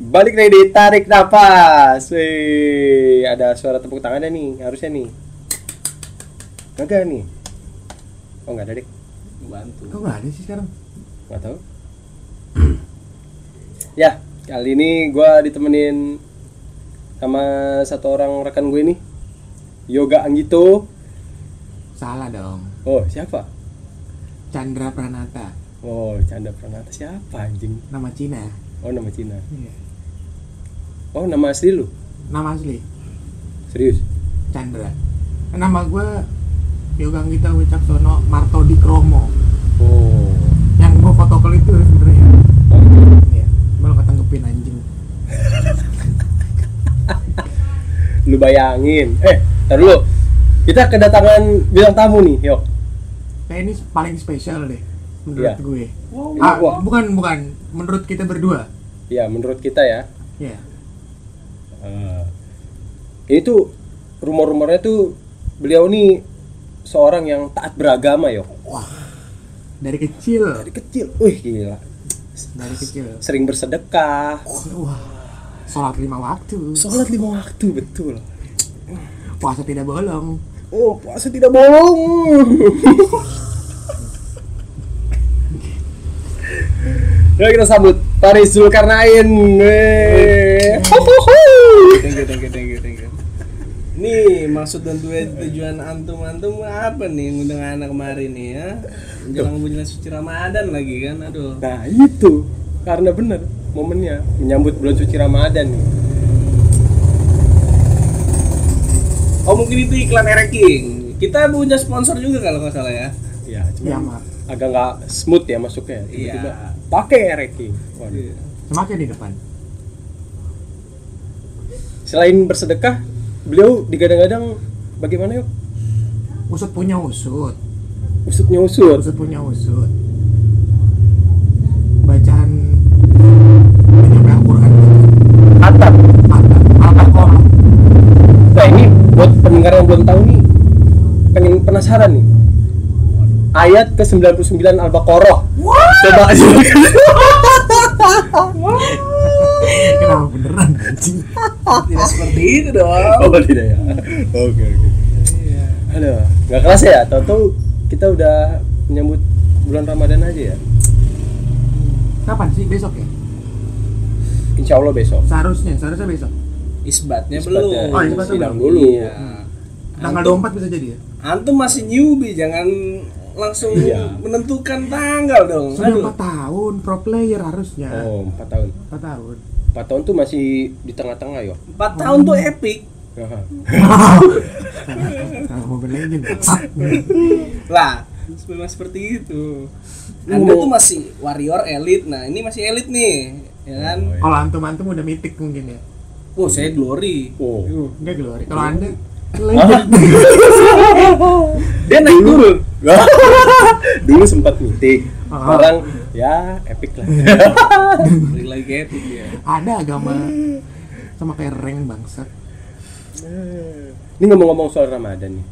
Balik lagi di tarik nafas. Wih, ada suara tepuk tangannya nih, harusnya nih. Kagak nih. Oh, enggak ada, Dik. bantu Kok nggak ada sih sekarang? Enggak tahu. ya, kali ini gua ditemenin sama satu orang rekan gue nih. Yoga Anggito. Salah dong. Oh, siapa? Chandra Pranata, Oh, Canda Pranata siapa anjing? nama Cina. Oh, nama Cina. Iya. Oh, nama asli lu? Nama asli Serius? Chandra. Nama gue Yogang Gita Wicaksono Martodi Kromo. Oh. Yang gue fotokol itu sebenarnya. oh. Iya. Malah ketanggepin anjing. lu bayangin eh tar dulu kita kedatangan bilang tamu nih yuk Kayak ini paling spesial deh menurut Iya. gue. Wow. Ah, Wah. bukan bukan menurut kita berdua. ya menurut kita ya Iya. eh, ini tuh rumor-rumornya tuh beliau nih seorang yang taat beragama yuk Dari kecil, dari kecil. Wih gila. Dari kecil. sering bersedekah. Wah. Sholat lima waktu. sholat lima waktu betul. Puasa tidak bolong. oh puasa tidak bohong Ya kita sambut Paris Zulkarnain. Thank you thank you thank you thank you nih maksud dan tujuan antum antum apa nih ngundang anak kemarin nih ya? Menjelang bulan suci ramadan lagi kan aduh. Nah itu. Karena bener momennya menyambut bulan suci Ramadan nih. oh mungkin itu iklan Ereking kita punya sponsor juga kalau nggak salah ya. Ya cuma Iya, Mak. Agak nggak smooth ya masuknya. Tiba-tiba Iya. pakai ranking. Waduh. Semakin di depan. Selain bersedekah, beliau digadang-gadang bagaimana yuk? Usut punya usut. Usutnya usut. Usut punya usut. Bacaan penyampai Al-Quran Atap. Al-Baqarah Nah ini buat pendengar yang belum tahu nih, pengen penasaran nih. Ayat ke 99 Al-Baqarah. Coba aja. Kenapa beneran anjing tidak seperti itu dong oh tidak ya. Oke oke. Iya. Aduh, nggak kelas ya. Tahu-tahu kita udah menyambut bulan Ramadan aja ya. Kapan sih? Besok ya? Insya Allah besok. Seharusnya, seharusnya besok isbatnya Isbatnya belum Oh, isbatnya belum. dulu. Iya. Tanggal Antum- 24 bisa jadi ya? antum masih newbie jangan langsung Iya. menentukan tanggal dong Sudah 4 tahun, pro player harusnya Oh, 4 tahun. 4 tahun 4 tahun tuh masih di tengah-tengah yo. empat tahun tuh epic Aha. Sama Mobile bangsat. lah memang seperti itu anda tuh masih warrior elite nah ini masih elite nih ya kan Oh, iya. Kalau antum-antum udah mythic mungkin ya oh saya glory Oh. Enggak glory Kalau anda legend dia naik turun Dulu sempat mitik. Ah. Sekarang ya epic lah. balik lagi epic ya Ada agama sama kayak rank bangsat Ini ngomong-ngomong soal Ramadan nih.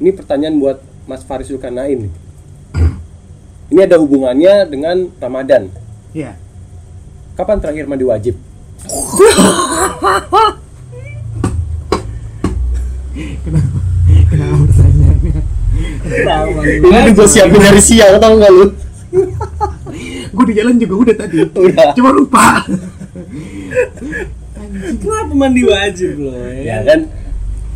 Ini pertanyaan buat Mas Faris Zulkarnain nih. Ini ada hubungannya dengan Ramadan. Iya Kapan terakhir mandi wajib? Kenapa? Kenapa pertanyaannya? Ini gue siapin dari siang tau gak lu? Gue di jalan juga udah tadi Udah. Cuma lupa kenapa mandi wajib loh Ya kan?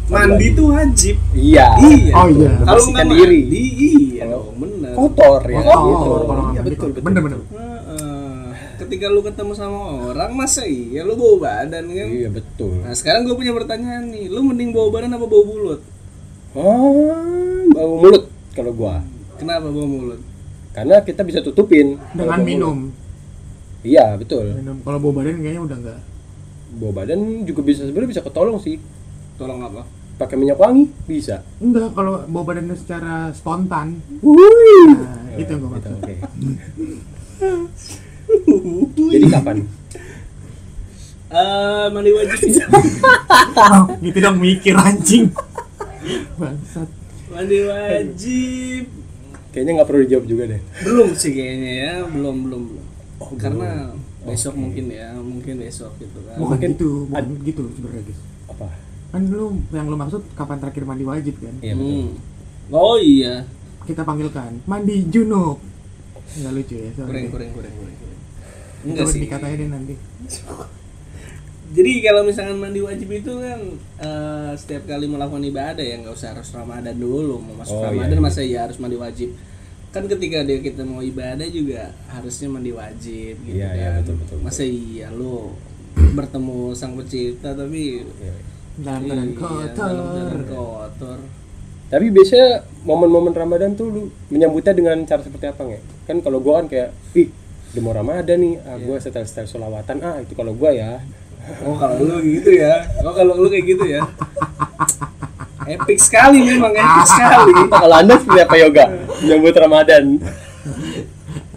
mandi tuh wajib Iya. iya Oh, iya. kalau nggak diri. mandi iya dong bener Kotor ya. Kotor, Gitu. Iya mandi betul betul. Bener-bener Heeh. ketika lu ketemu sama orang masa iya lu bau badan kan Iya betul. nah sekarang gue punya pertanyaan nih lu mending bau badan apa bau mulut Oh, bau mulut kalau gua. kenapa bau mulut Karena kita bisa tutupin Dengan bau minum mulut. Iya, betul. Minum Kalau bawa badan kayaknya udah enggak Bau badan juga bisa sebenarnya bisa ketolong sih. tolong apa Pakai minyak wangi bisa. Enggak, kalau bawa badannya secara spontan Wuih. Nah, itu yang gue Gitu, maksud oke. Jadi kapan? Eh mandi wajib Oh, gitu dong mikir anjing Bangsat mandi wajib Kayaknya nggak perlu dijawab juga deh. belum sih kayaknya ya belum belum belum Oh, karena belum. besok Oke. mungkin ya mungkin besok gitu kan bukan Mungkin gitu bukan ad- gitu sebenarnya guys Apa? kan lu yang lu maksud kapan terakhir mandi wajib kan Iya betul. Hmm. oh iya kita panggilkan mandi junub nggak lucu ya sorry kurang deh. kurang kurang kurang kurang. Coba enggak sih dikatain deh nanti jadi kalau misalkan mandi wajib itu kan eh, setiap kali melakukan ibadah ya nggak usah harus ramadan dulu mau masuk Oh, iya, ramadan iya. masa ya harus mandi wajib kan ketika dia kita mau ibadah juga harusnya mandi wajib gitu Iya, kan iya, betul, betul, betul. masa iya lo bertemu sang pencipta tapi Iya. dalam keadaan iya, kotor dalam kotor Tapi biasanya momen-momen Ramadan tuh lu menyambutnya dengan cara seperti apa nggak? Kan kalau gua kan kayak, ih, udah mau Ramadan nih, ah, gua setel setel solawatan, ah itu kalau gua ya. Oh kalau lu gitu ya oh kalau lu kayak gitu ya epic sekali memang epic sekali kalau anda seperti apa yoga menyambut Ramadan?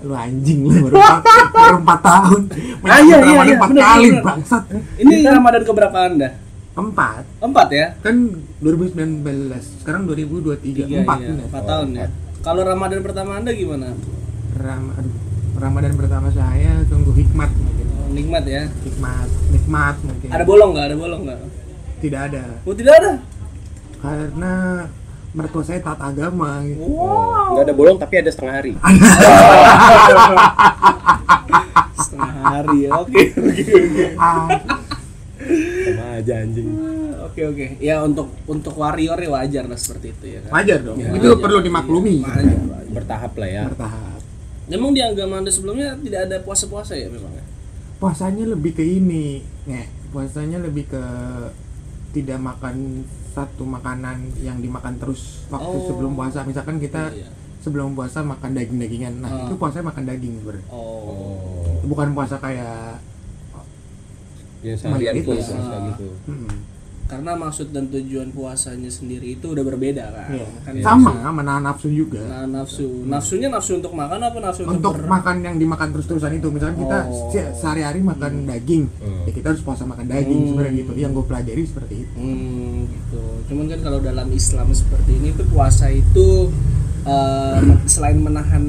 lu anjing lu baru empat, baru empat tahun Ah, iya, iya, Ramadan iya, empat bener, kali bener. bangsat ini ramadan keberapa anda empat empat ya kan 2019 sekarang 2023 Tiga, empat iya. bener. Empat tahun ya. Kalau Ramadan pertama Anda gimana? Ram, aduh, Ramadan pertama saya tunggu hikmat mungkin Oh, nikmat ya. hikmat nikmat mungkin Ada bolong nggak? Ada bolong nggak? tidak ada Oh tidak ada. karena mertua saya taat agama gitu. Nggak ada bolong tapi ada setengah hari. Setengah hari ya. Oke oke oke. Sama aja anjing. Oke oke. Ya untuk untuk warrior ya wajar lah seperti itu ya kan. wajar dong Ya, itu wajar. perlu dimaklumi Wajar, wajar. Bertahap lah ya. bertahap Memang di agama Anda sebelumnya tidak ada puasa-puasa ya memang ya? puasanya lebih ke ini nih puasanya lebih ke tidak makan satu makanan yang dimakan terus waktu Oh. sebelum puasa misalkan kita Iya. sebelum puasa makan daging-dagingan nah Ah. itu puasanya makan daging sebenarnya Oh. Oh, bukan puasa kayak seharian puasa Ah. gitu. hmm, Karena maksud dan tujuan puasanya sendiri itu udah berbeda kan. iya. Kan sama menahan nafsu juga Nah, nafsu. Nafsunya nafsu untuk makan apa nafsu untuk ber- makan yang dimakan terus-terusan itu misalkan kita Oh. se- sehari-hari makan daging Hmm. ya kita harus puasa makan daging Hmm. sebenarnya gitu yang gue pelajari seperti itu Hmm, gitu. Cuman kan kalau dalam Islam seperti ini tuh puasa itu eh, selain menahan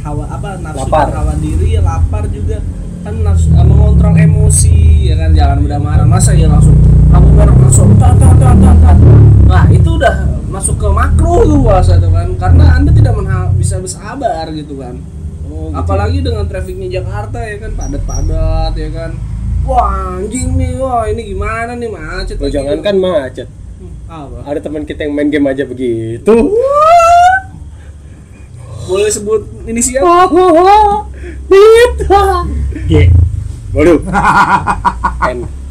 hawa apa nafsu Lapar. dan hawa diri, ya lapar juga kan nafsu, eh, mengontrol emosi ya kan jangan mudah marah masa ya langsung kamu marah langsung tat tat tat tat, tat. Nah, itu udah masuk ke makruh tuh puasa tuh kan karena Anda tidak bisa bersabar gitu kan. Oh, gitu. Apalagi dengan trafiknya Jakarta ya kan padat-padat ya kan. Wah anjing nih, wah ini gimana nih macet. Lagi. jangan kan macet. Hmm, apa? Ada teman kita yang main game aja begitu. Boleh sebut inisial? G Waduh. N.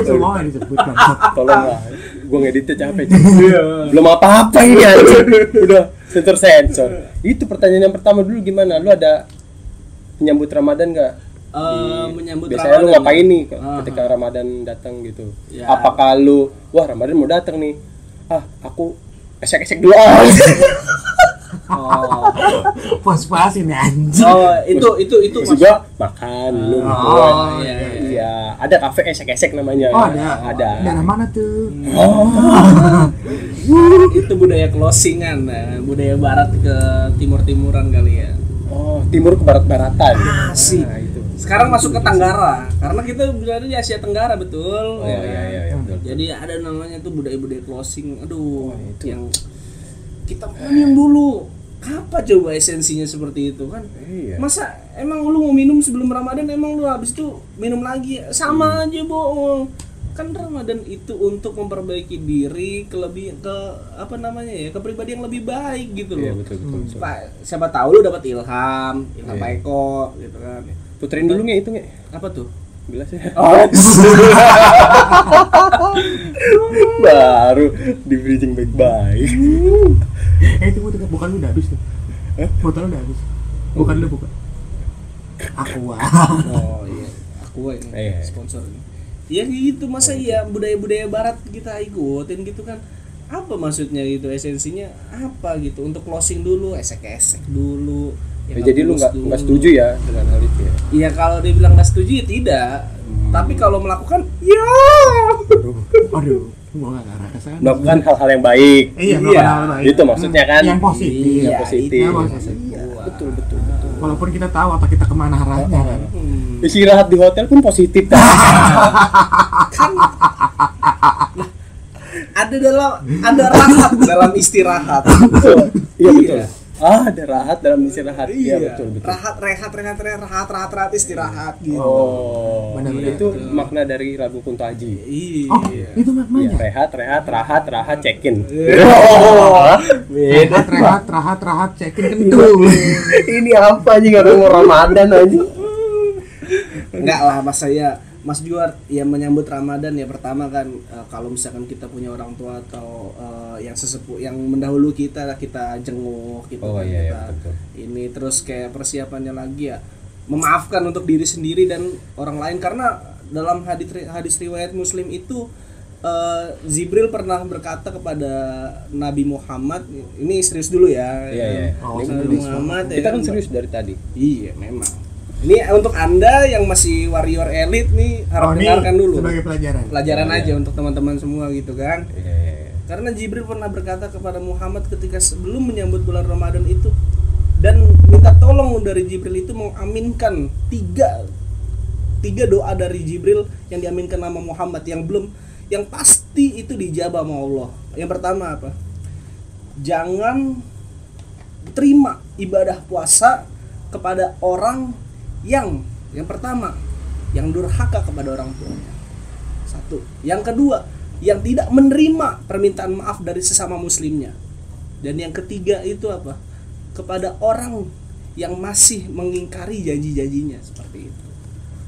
semua yang disebut bangsat. Tolong lah. Gua ngeditnya capek. cuy. Belum apa-apa ini anjir. Udah sensor sensor. Itu pertanyaan yang pertama dulu gimana? Lu ada menyambut Ramadan nggak? Eh, Di- menyambut biasanya lu Ramadan. ngapain nih Ah, ketika Ramadan datang gitu? Ya. Apakah lu wah Ramadan mau datang nih? Ah, aku esek-esek dulu ah. Oh, puas-puasin ya anjing oh itu itu itu Terus juga makan, minum, Oh, buat. iya, iya, iya. Iya, ada kafe esek-esek namanya. oh ada Ada. daerah mana tuh itu budaya closingan, nah, budaya barat ke timur timuran kali ya. Oh, timur ke barat-baratan. Asik. Nah, itu. Sekarang masuk ke Tenggara, karena kita berada di Asia Tenggara betul. Oh, iya, iya, iya, iya, betul. Jadi ada namanya tuh budaya-budaya closing. Aduh, Oh, itu. yang kita minum dulu. Apa coba esensinya seperti itu kan? Iya. Masa emang lu mau minum sebelum Ramadan emang lu habis itu minum lagi? Sama Hmm. aja bohong. Kan Ramadan itu untuk memperbaiki diri ke lebih ke apa namanya ya, kepribadian yang lebih baik gitu Iya, loh. betul, betul. betul. Pak, siapa tahu lu dapat ilham, ilham Iya. Eko gitu kan. Puterin dulu nggak itu nggak? Apa tuh? Gelasnya. Oh, Baru di bridging baik-baik. Eh itu bukan bukan lu udah habis tuh botol lu udah habis bukan lu bukan aku oh iya. Aku ini Iya. sponsor. Ya gitu masa iya budaya-budaya barat kita ikutin gitu kan. Apa maksudnya gitu esensinya apa gitu untuk closing dulu esek-esek dulu. Ya, jadi lu nggak nggak setuju ya dengan hal itu ya? Iya kalau dia bilang nggak setuju ya tidak. Hmm. Tapi kalau melakukan ya. aduh aduh Melakukan hal-hal yang baik. iya Iya, hal baik. itu maksudnya kan. yang positif Iya, Iya, positif. Yang positif. gua. betul betul betul walaupun kita tahu apa kita ke mana arahnya kan Hmm. istirahat di hotel pun positif kan ada dalam ada rahat dalam istirahat betul iya betul Iya. Ah ada rahat dalam istirahat. Iya betul betul. Rahat rehat rehat rehat rahat rahat rahat istirahat gitu. Oh Benar-benar. itu makna dari lagu Kunto Aji. Iya. Oh itu Iya, maknanya rehat, rehat, rahat, rahat, check-in. Oh, rehat rehat rahat rahat cekin kentu Ini apa aja nggak mau Ramadan aja? enggak lah mas saya Mas Juar ya menyambut Ramadan ya pertama kan eh, kalau misalkan kita punya orang tua atau eh, yang sesepuh yang mendahulu kita kita jenguk gitu Oh, kan, iya, iya, kita betul. ini terus kayak persiapannya lagi ya memaafkan untuk diri sendiri dan orang lain karena dalam hadis hadis riwayat Muslim itu eh, Zibril pernah berkata kepada Nabi Muhammad ini serius dulu ya Iya, iya. Oh, Nabi Muhammad ya Kita kan kan, serius dari tadi. Iya, memang. Ini untuk Anda yang masih warrior elite nih harap oh dengarkan dulu. sebagai pelajaran Pelajaran Oh, iya. aja untuk teman-teman semua gitu kan. Iya, iya, iya. Karena Jibril pernah berkata kepada Muhammad ketika sebelum menyambut bulan Ramadan itu dan minta tolong dari Jibril itu mengaminkan tiga tiga doa dari Jibril yang diaminkan nama Muhammad yang belum yang pasti itu dijabah sama Allah. Yang pertama apa? Jangan terima ibadah puasa kepada orang yang yang pertama yang durhaka kepada orang tuanya. Satu. Yang kedua, yang tidak menerima permintaan maaf dari sesama muslimnya. Dan yang ketiga itu apa? Kepada orang yang masih mengingkari janji-janjinya seperti itu.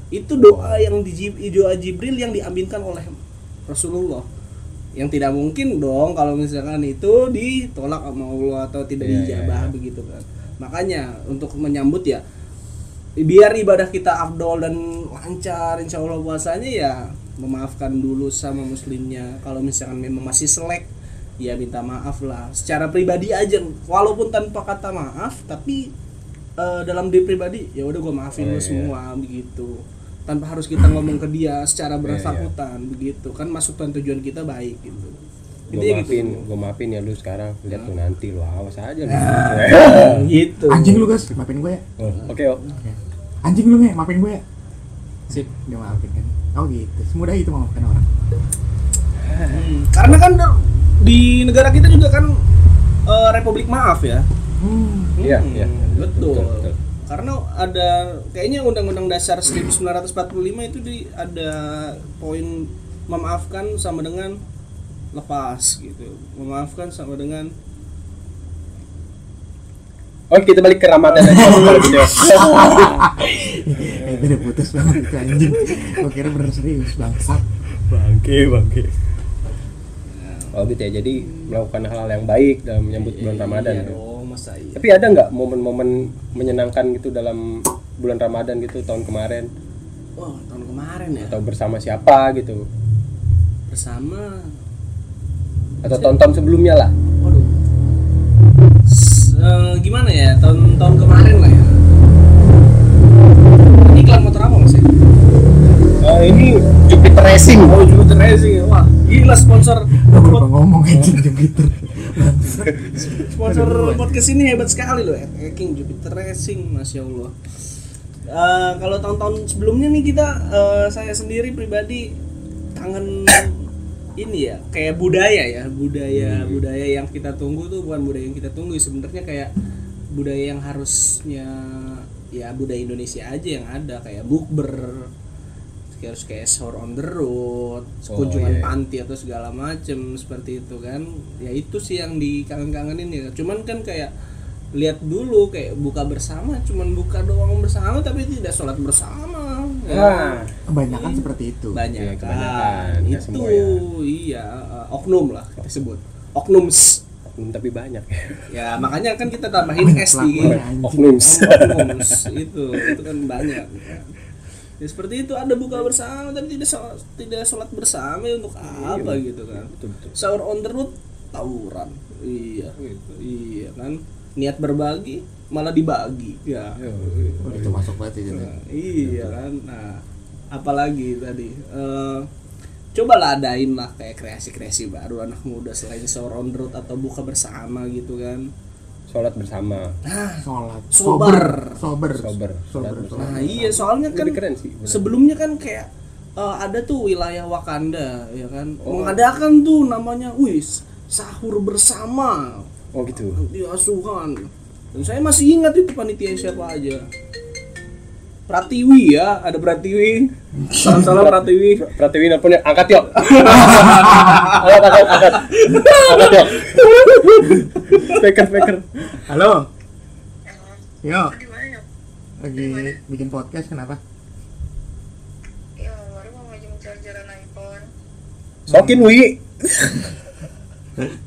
Itu doa yang di doa Jibril yang diaminkan oleh Rasulullah. Yang tidak mungkin dong kalau misalkan itu ditolak sama Allah atau tidak iya, dijabah iya. begitu kan. Makanya untuk menyambut ya biar ibadah kita afdol dan lancar insya Allah puasanya ya memaafkan dulu sama muslimnya. Kalau misalkan memang masih selek ya minta maaf lah. Secara pribadi aja walaupun tanpa kata maaf tapi eh, dalam diri pribadi ya udah gue maafin Oh, lu iya. semua begitu. Tanpa harus kita ngomong ke dia secara Iya, bersangkutan begitu. Kan masuk tujuan tujuan kita baik gitu. Gue Intinya maafin, gitu. gue maafin ya lu sekarang. Lihat lu nanti lu awas aja lu. gitu. Anjing lu guys maafin gue ya. Oh, Oke, oh. Anjing lu nge maafin gue ya sip dia maafin kan oh gitu semudah itu memaafkan orang Hmm, karena kan di negara kita juga kan eh, Republik Maaf ya hmm. Iya, Hmm, iya. betul. betul. Karena ada kayaknya Undang-Undang Dasar 1945 itu di ada poin memaafkan sama dengan lepas gitu. Memaafkan sama dengan Oh, kita balik ke Ramadan aja kalau gitu. Eh, udah putus banget itu anjing gue kira bener serius bangsat bangke, bangke. Oh gitu ya, jadi melakukan hal-hal yang baik dalam menyambut bulan Ramadan. Iya dong, masa iya. Tapi ada nggak momen-momen menyenangkan gitu dalam bulan Ramadan gitu tahun kemarin Oh, tahun kemarin ya. atau bersama siapa gitu Bersama atau tahun-tahun sebelumnya lah eh, gimana ya? Tahun-tahun kemarin lah ya. Iklan motor apa Mas? ya? Oh, ini Jupiter Racing Oh, Jupiter Racing. Wah, gila sponsor gue lupa ngomong anjing Jupiter Sponsor podcast ini hebat sekali loh, King Jupiter Racing, masya Allah. Eh, kalau tahun-tahun sebelumnya nih kita, eh, saya sendiri pribadi kangen ini ya, kayak budaya ya, budaya budaya yang kita tunggu tuh bukan budaya yang kita tunggu, sebenarnya kayak budaya yang harusnya ya budaya Indonesia aja yang ada kayak bukber harus kayak sahur on the road, kunjungan iya, iya. panti atau segala macem seperti itu kan. Ya itu sih yang dikangen-kangenin ya. Cuman kan kayak lihat dulu kayak buka bersama, cuman buka doang bersama tapi tidak sholat bersama. Ya. Wah. kebanyakan seperti itu banyak Iya, kan. kebanyakan. Itu semua ya. iya uh, oknum lah kita sebut. Oknums. Hmm, tapi banyak Ya makanya kan kita tambahin S di oknums Oknums itu itu kan banyak kan. Ya seperti itu ada buka bersama tapi tidak sholat, tidak sholat bersama ya untuk apa gitu kan. betul betul Sahur on the road tawuran. Iya. Iya kan. Niat berbagi malah dibagi. Ya. Oh, itu masuk banget itu Nah, iya kan. Nah, apalagi tadi eh cobalah adain lah kayak kreasi-kreasi baru anak muda selain sahur on the road atau buka bersama gitu kan. sholat bersama sholat Sober. sober sober sober, sober. Nah iya soalnya kan keren sih, bener. sebelumnya kan kayak eh, ada tuh wilayah Wakanda ya kan Oh. mengadakan tuh namanya wis sahur bersama oh gitu. Di asuhan. Dan saya masih ingat itu panitia siapa aja. Pratiwi ya ada Pratiwi. Salam salam Pratiwi. Pratiwi nelfon ya angkat yuk. Angkat angkat angkat. Angkat yuk. Speaker speaker halo. Yo. Lagi bikin podcast kenapa? Ya, baru mau ngajung chargeran iPhone. sokin wi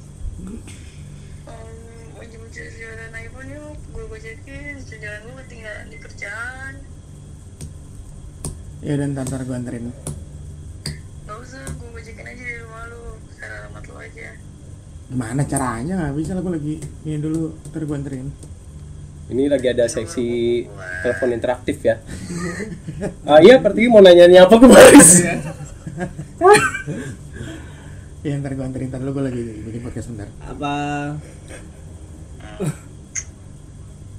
ya dan ntar ntar gue anterin. Gak usah, gue gojekin aja di rumah lu. Share alamat lu aja. gimana caranya? Nggak bisa lah gue lagi ini dulu. Ntar gue anterin. Ini lagi ada seksi telepon interaktif ya. Ah iya Pratiwi mau nanya apa ke Baris ya ntar gue anterin. Ntar dulu gue lagi bikin podcast bentar. Apa?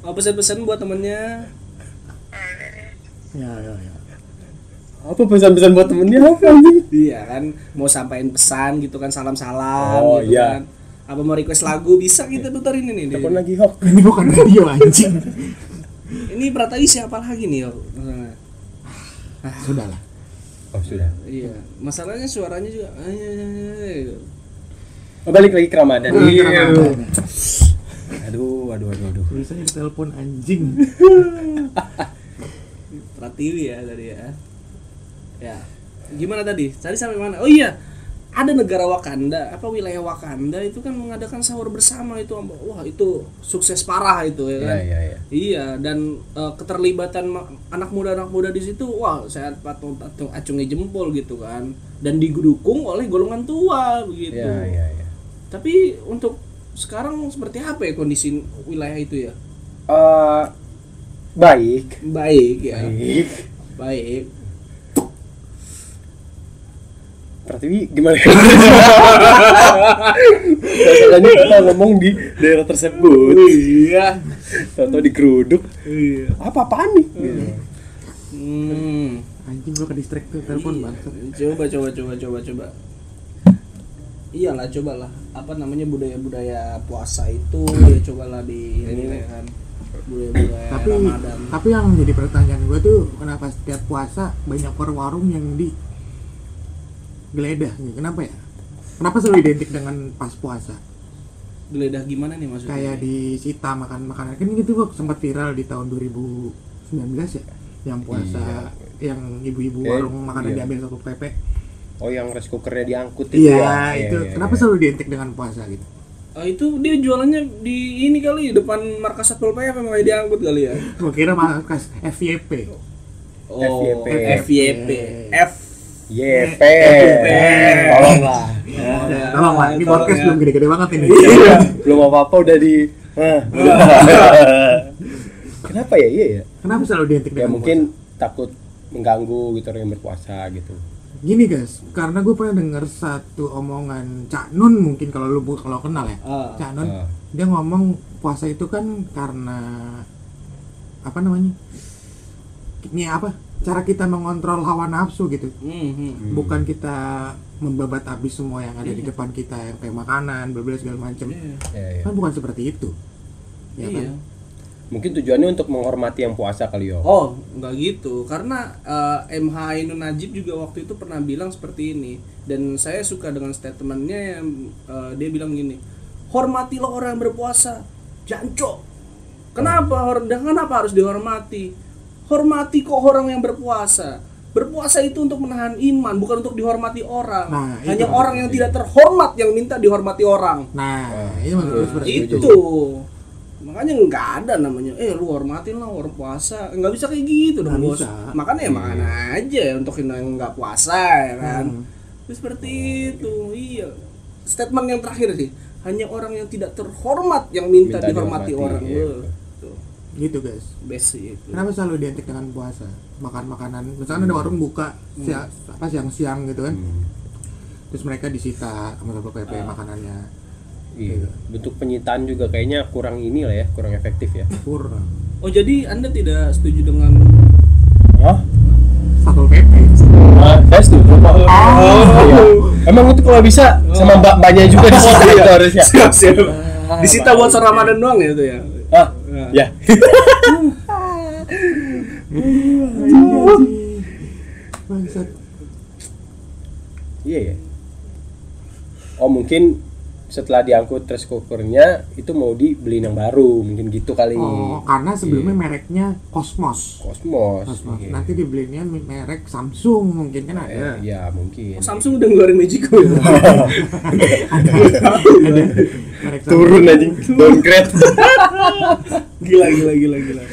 Oh pesan-pesan buat temennya? Ya ya ya apa pesan-pesan buat temennya apa anjing? Iya kan mau sampaikan pesan gitu kan salam-salam Oh, gitu iya. kan. Apa mau request lagu bisa kita puterin ini nih telepon lagi hok. Ini bukan radio anjing. Ini Pratawi siapa lagi nih yo sudah lah oh sudah. Iya masalahnya suaranya juga eh, oh, balik lagi ke Ramadan. Iya. Aduh aduh aduh aduh. Bisa ditelepon anjing. Pratiwi ya tadi ya ya. Gimana tadi? Tadi sampai mana? Oh iya ada negara Wakanda apa wilayah Wakanda itu kan mengadakan sahur bersama itu wah itu sukses parah itu ya iya kan? iya iya Iya dan eh, keterlibatan anak muda anak muda di situ wah saya patung patung acungi jempol gitu kan. Dan didukung oleh golongan tua begitu. iya iya iya Tapi untuk sekarang seperti apa ya kondisi wilayah itu ya? Eh, baik. Baik ya. baik. Baik. Pratiwi gimana ya? Kita ngomong di daerah tersebut Iya. Atau di keruduk Iya. Apa apaan nih? Hmm. anjing gue ke distract tuh telepon bangsat Coba coba coba coba coba. Iyalah cobalah apa namanya budaya-budaya puasa itu ya cobalah di ini kan budaya-budaya tapi Ramadan. tapi yang jadi pertanyaan gue tuh kenapa setiap puasa banyak warung yang di geledah gitu kenapa ya kenapa selalu identik dengan pas puasa Geledah gimana nih maksudnya? kayak disita makan makanan kan gitu kok sempat viral di tahun 2019 ya yang puasa yang ibu-ibu Eh, warung makanan iya. diambil satu PP Oh yang rice cookernya diangkut itu iya ya? itu Iya, iya, kenapa iya. selalu identik dengan puasa gitu Oh, itu dia jualannya di ini kali depan markas Satpol PP memang diangkut kali ya. gue kira markas FYP Oh, FYP. FYP. F YP. Tolonglah Ya, tolong lah, ini podcast ya. belum gede-gede banget ini Iya, Belum apa-apa udah di. Kenapa ya iya ya? kenapa selalu identik Ya dengan mungkin takut mengganggu gitu orang yang berpuasa gitu Gini guys, karena gue pernah denger satu omongan Cak Nun mungkin kalau lu kalau kenal ya. Ah. Cak Nun, Ah. dia ngomong puasa itu kan karena apa namanya? Ini apa? Cara kita mengontrol hawa nafsu gitu. Hmm, hmm. Bukan kita membabat habis semua yang ada di depan kita yang kayak makanan, bla segala macem. Iya. Ya, ya. Kan bukan seperti itu. Ya Iya. kan? Mungkin tujuannya untuk menghormati yang puasa kali yo. Oh, nggak gitu. Karena eh, MH Ainun Najib juga waktu itu pernah bilang seperti ini. Dan saya suka dengan statementnya yang eh, dia bilang gini, hormatilah orang yang berpuasa, jancok. Kenapa? Dan kenapa harus dihormati? Hormati kok orang yang berpuasa. Berpuasa itu untuk menahan iman, bukan untuk dihormati orang. Nah, itu Hanya maksudnya. orang yang tidak terhormat yang minta dihormati orang. Nah, ini maksud gue seperti itu. itu makanya nggak ada namanya eh lu hormatin lah orang puasa nggak bisa kayak gitu dong bos bisa. makanya ya makan aja untuk yang nggak puasa ya kan Hmm. Itu seperti itu iya statement yang terakhir sih hanya orang yang tidak terhormat yang minta, Minta dihormati, dihormati, orang iya. Gitu guys. itu Kenapa selalu identik dengan puasa? Makan makanan, misalkan ada warung buka siang, apa siang-siang gitu kan. Hmm. Terus mereka disita sama Satpol PP makanannya. Iya. Bentuk penyitaan juga kayaknya kurang ini lah ya, kurang efektif ya. kurang Oh jadi anda tidak setuju dengan Hah? satpol pp Ah, saya setuju Pak. Oh, iya. Emang itu kalau bisa sama mbak-mbaknya juga di situ itu harusnya. siap siap disita buat Ramadan doang ya itu ya Ah, ya. bangsat Iya ya. Oh mungkin setelah diangkut rice cookernya itu mau dibeliin yang baru mungkin gitu kali. oh karena sebelumnya mereknya Cosmos Kosmos. Cosmos Iya. nanti dibelinya merek Samsung mungkin kan ada Eh, ya mungkin. Oh, Samsung udah ngeluarin Magico ya ada merek Turun anjing, downgrade. gila gila gila gila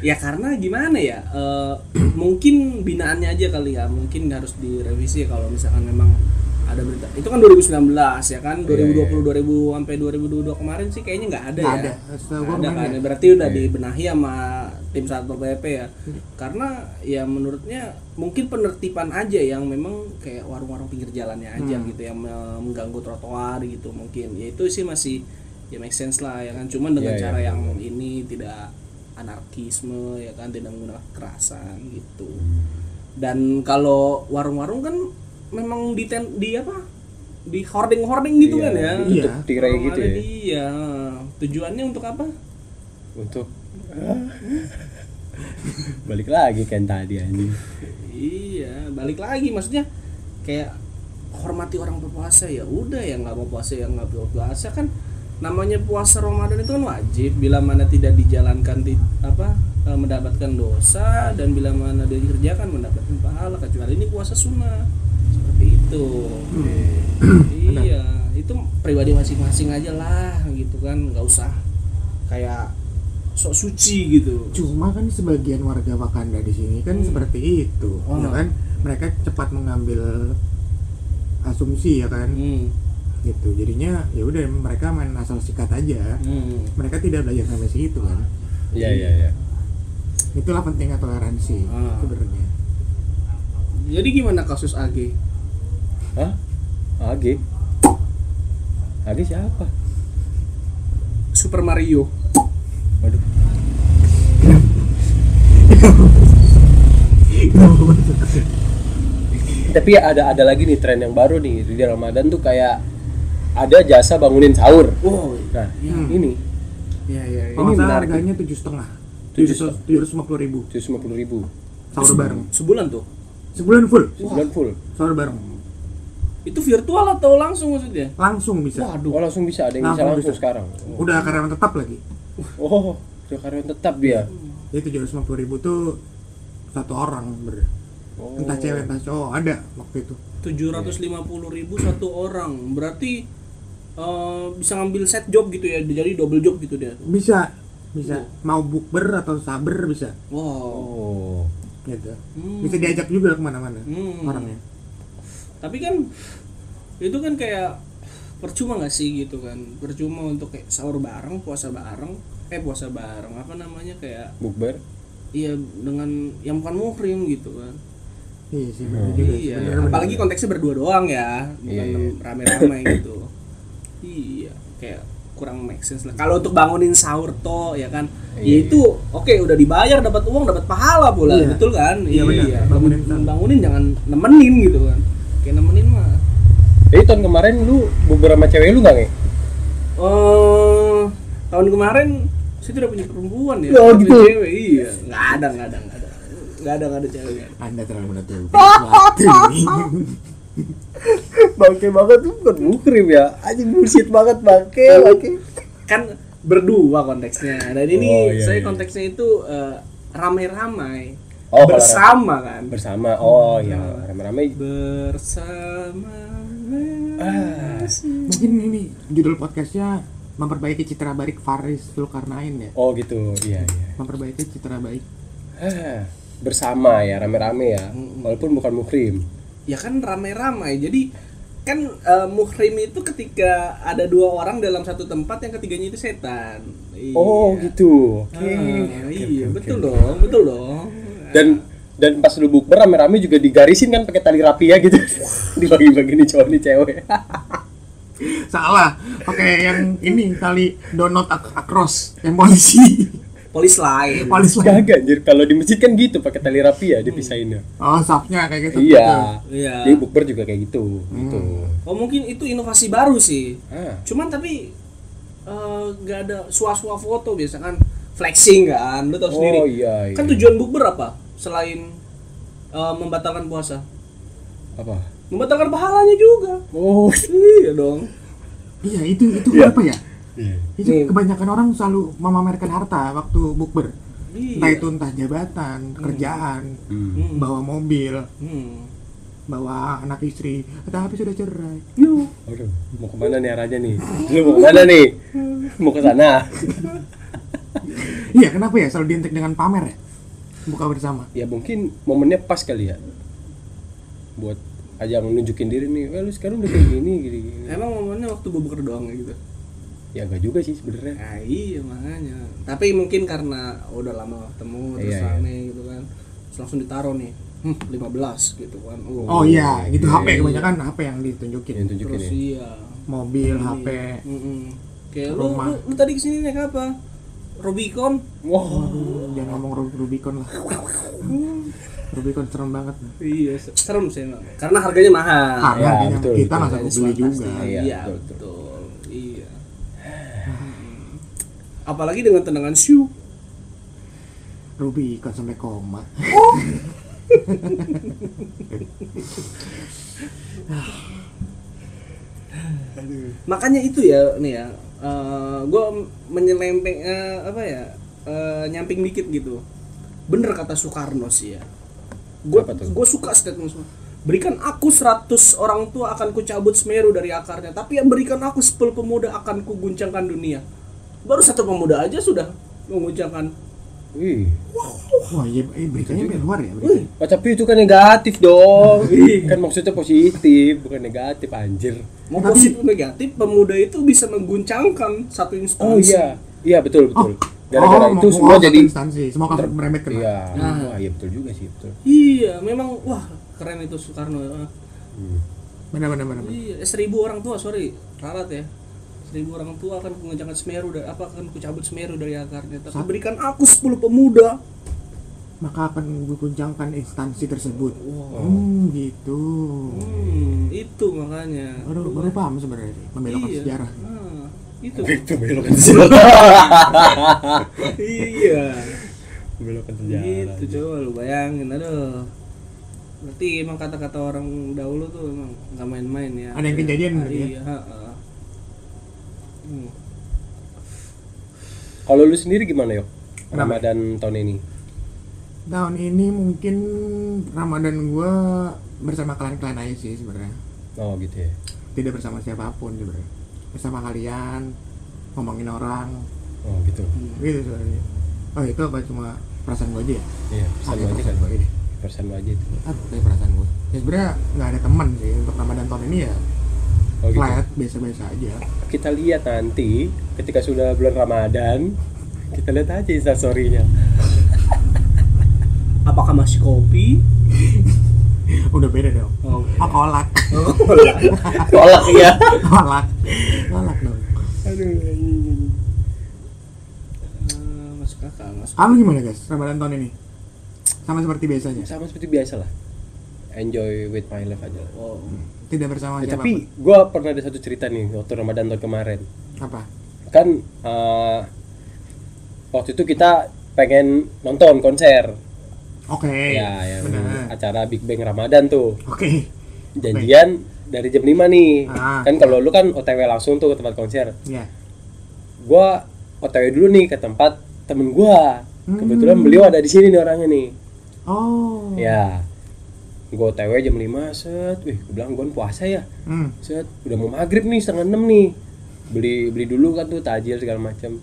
ya karena gimana ya eh, mungkin binaannya aja kali ya mungkin harus direvisi kalau misalkan memang ada berita. Itu kan 2019 ya kan? 2020 2000 sampai 2022 kemarin sih kayaknya nggak ada Nggak ya? ada. Nggak ada kan? berarti udah dibenahi sama tim satpol pp ya? Karena ya menurutnya mungkin penertiban aja yang memang kayak warung-warung pinggir jalannya aja Hmm. gitu yang me- mengganggu trotoar gitu mungkin. Ya itu sih masih ya make sense lah ya kan? Cuman dengan Iya, iya, cara iya, yang ini tidak anarkisme ya kan? Tidak menggunakan kekerasan gitu. Dan kalau warung-warung kan memang di ten, di apa? Di hoarding hoarding gitu Iya, kan ya? Iya. Tutup tirai gitu ya. iya. Tujuannya untuk apa? Untuk balik lagi kan tadi anjing. iya balik lagi. Maksudnya kayak hormati orang berpuasa ya udah yang nggak mau puasa yang nggak mau puasa kan namanya puasa Ramadan itu kan wajib. Bila mana tidak dijalankan di apa eh, mendapatkan dosa dan bila mana dia dikerjakan mendapatkan pahala kecuali ini puasa sunnah seperti itu iya itu pribadi masing-masing aja lah gitu kan nggak usah kayak sok suci gitu cuma kan sebagian warga Wakanda di sini kan Hmm. seperti itu Oh. ya kan mereka cepat mengambil asumsi ya kan hmm. gitu jadinya ya udah mereka main asal sikat aja Hmm. mereka tidak belajar sampai situ kan Iya iya iya. itulah pentingnya toleransi Ah. sebenarnya Jadi gimana kasus AG? Hah? AG? AG siapa? Super Mario. Waduh. Tapi ada ada lagi nih tren yang baru nih di Ramadan tuh kayak ada jasa bangunin sahur. Wow. Nah, Hmm. ini Iya iya. iya. nggak salah menarik. harganya tujuh setengah Tujuh tujuh ratus lima puluh ribu tujuh lima puluh ribu sahur bareng Sebulan tuh. sebulan full sebulan full. sahur bareng Itu virtual atau langsung maksudnya? langsung bisa Oh langsung bisa ada yang bisa Langsung langsung bisa. sekarang. udah karyawan tetap lagi Oh, udah karyawan tetap dia. jadi tujuh ratus lima puluh ribu tuh satu orang ber Oh. entah cewek entah cowok ada waktu itu 750 ribu satu orang. Berarti eh, bisa ngambil set job gitu ya. Jadi double job gitu dia. bisa bisa mau bukber atau saber bisa Wow. Oh. gitu Hmm. bisa diajak juga ke mana-mana Hmm. orangnya Tapi kan itu kan kayak percuma nggak sih gitu kan? Percuma untuk kayak sahur bareng, puasa bareng, eh puasa bareng apa namanya kayak Bukber. iya dengan yang bukan muhrim gitu kan. iya sih Hmm. iya, bener, apalagi konteksnya berdua doang ya, bukan Iya, iya. rame-rame gitu. Iya, kayak kurang make sense lah. Kalau untuk bangunin sahur toh ya kan, ya Iya. itu oke udah dibayar dapat uang dapat pahala pula, Iya. betul kan? Iya, benar. Bangunin, Bangunin. bangunin jangan nemenin gitu kan. Kayak nemenin mah. Jadi tahun kemarin lu beberapa cewek lu nggak nge? Oh, tahun kemarin saya tidak punya perempuan ya. Oh, gitu. Cewek, iya. Nggak ada, nggak ada, nggak ada. Nggak ada, nggak ada cewek. anda terlalu menutupi bangke banget tuh bukan muhrim ya. Anjing bullshit banget bangke, bangke. kan berdua konteksnya dan ini Oh, iya, saya iya. konteksnya itu eh, ramai-ramai Oh, bersama kan Bersama. Oh iya, rame-rame. bersama Ah. mungkin ini judul podcastnya memperbaiki citra baik Faris Zulkarnain ya Oh gitu. Iya, iya. memperbaiki citra baik Ah, bersama ya, rame-rame ya. Walaupun bukan muhrim. ya kan ramai-ramai jadi kan eh, muhrim itu ketika ada dua orang dalam satu tempat yang ketiganya itu setan Iya. Oh gitu. Oke. Ah, Oke, iya oke, betul oke. dong betul dong Dan dan pas lu bukber rame-rame juga digarisin kan pakai tali rapi ya gitu. Dibagi-bagi nih cowok nih cewek. Salah. Pakai yang ini kali donut ak across yang polisi. Polis lain. Polis lagi. Gak anjir kalau di masjid kan gitu pakai tali rapi ya dipisahinnya. Oh, sapnya kayak gitu. Iya. Iya. Jadi bukber juga kayak gitu. Gitu. Oh mungkin itu inovasi baru sih. Ah. Cuman tapi eh, nggak ada suah-suah foto biasa kan flexing kan, lu tau sendiri. Oh iya, iya. Kan tujuan bukber apa? Selain eh, membatalkan puasa, Apa? membatalkan pahalanya juga. Oh. Iya dong. Iya, itu itu Iya. kenapa ya? Iya. Itu Nih. kebanyakan orang selalu memamerkan harta waktu bukber. Entah Iya. itu entah jabatan, kerjaan, Hmm. Hmm. bawa mobil, Hmm. bawa anak istri, tapi sudah cerai. Aduh, mau ke mana nih arahnya nih? Lu mau ke mana nih? Mau ke sana? Iya, kenapa ya selalu identik dengan pamer ya? Buka bersama. Ya mungkin momennya pas kali ya. Buat ajang nunjukin diri nih. Eh, lu sekarang udah kayak gini, gini, gini. Emang momennya waktu bukber doang gitu. Ya enggak juga sih sebenarnya. Nah, iya makanya. Tapi mungkin karena udah lama ketemu terus Iya, iya. rame gitu kan. Terus langsung ditaruh nih. Hmm, 15 gitu kan. Oh iya, gitu iya, HP iya. kebanyakan HP yang ditunjukin. Yang tunjukin Terus ya. iya. Mobil, HP. Mm-mm. Kayak lu, lu, lu tadi ke sini naik apa? Rubicon? Wah, Aduh, jangan ngomong Ru- Rubicon lah. Rubicon serem banget. Iya, se- serem sih emang. Karena harganya mahal. Ah, ya, harganya betul, kita betul. nggak sanggup beli juga. Iya, Iya, betul, betul. Iya. Apalagi dengan tendangan shoe. Rubicon sampai koma. Makanya itu ya nih ya. Gue menyelempeng eh, apa ya? eh, nyamping dikit gitu. Bener kata Soekarno sih ya. Gue gue suka statement semua. Berikan aku 100 orang tua akan kucabut Semeru dari akarnya, tapi yang berikan aku 10 pemuda akan kuguncangkan dunia. Baru satu pemuda aja sudah mengguncangkan. Wih. Wah, iya, eh, beritanya dari luar ya. Berita. Oh, tapi itu kan negatif dong. kan maksudnya positif, bukan negatif anjir. Mau Tapi- positif negatif, pemuda itu bisa mengguncangkan satu instansi. Oh iya. Iya betul betul. Gara-gara Oh, itu mau- semua jadi instansi, semua kasus merembet kena. Iya. Nah. Iya betul juga sih, betul. Iya, memang wah keren itu Soekarno. Hmm. Benar benar benar. benar. Iya, seribu orang tua, sorry, ralat ya. Seribu orang tua akan mengencangkan Semeru dari apa akan kucabut Semeru dari akarnya. Tapi Sa- berikan aku 10 pemuda. Maka akan dikuncangkan instansi tersebut. Wow. Hmm, gitu. Hmm, itu makanya. Baru baru paham sebenarnya membelokkan Iya. sejarah. Nah, itu. Itu belokan iya. Belokan Gitu coba lu bayangin aduh. Berarti emang kata-kata orang dahulu tuh emang nggak main-main ya. Ada yang kejadian berarti ya? Iya, heeh. Hmm. Kalau lu sendiri gimana? Kenapa? Ramadan tahun ini. Tahun ini mungkin Ramadan gua bersama kalian-kalian aja sih sebenarnya. Oh, gitu ya. Tidak bersama siapa pun sebenarnya. Bersama kalian, ngomongin orang, Oh, gitu. gitu sebenarnya. Oh itu apa cuma perasaan gua aja ya? Iya, Ah, lu aja kan. perasaan lu aja itu. Ah, perasaan gua. Ya sebenarnya nggak ada teman sih untuk Ramadan tahun ini ya. Oh, gitu. Flat, biasa-biasa aja. Kita lihat nanti ketika sudah bulan Ramadan, kita lihat aja instastory-nya. Apakah masih kopi? Udah beda dong. Oh, Oh, kolak. Tolak ya. kolak. Kolak dong. Aduh. Eh, masuk akal, masuk. Kamu gimana guys, Ramadan tahun ini? Sama seperti biasanya? Sama seperti biasa lah. Enjoy with my life aja. lah. Oh. Tidak bersama Ya, tapi gua pernah ada satu cerita nih waktu Ramadan tahun kemarin. Apa? Kan eh, waktu itu kita pengen nonton konser. Oke. ya, yang Benar. acara Big Bang Ramadan tuh. Oke. Janjian dari jam 5 nih. Ah. Kan kalau lu kan OTW langsung tuh ke tempat konser. Ya. Gua OTW dulu nih ke tempat temen gua. Hmm. Kebetulan beliau ada di sini nih orangnya nih. Oh. Ya. Gua OTW jam 5 set. Wih, gua bilang kan puasa ya. Hmm. Set, udah mau maghrib nih setengah enam nih. Beli beli dulu kan tuh tajil segala macam.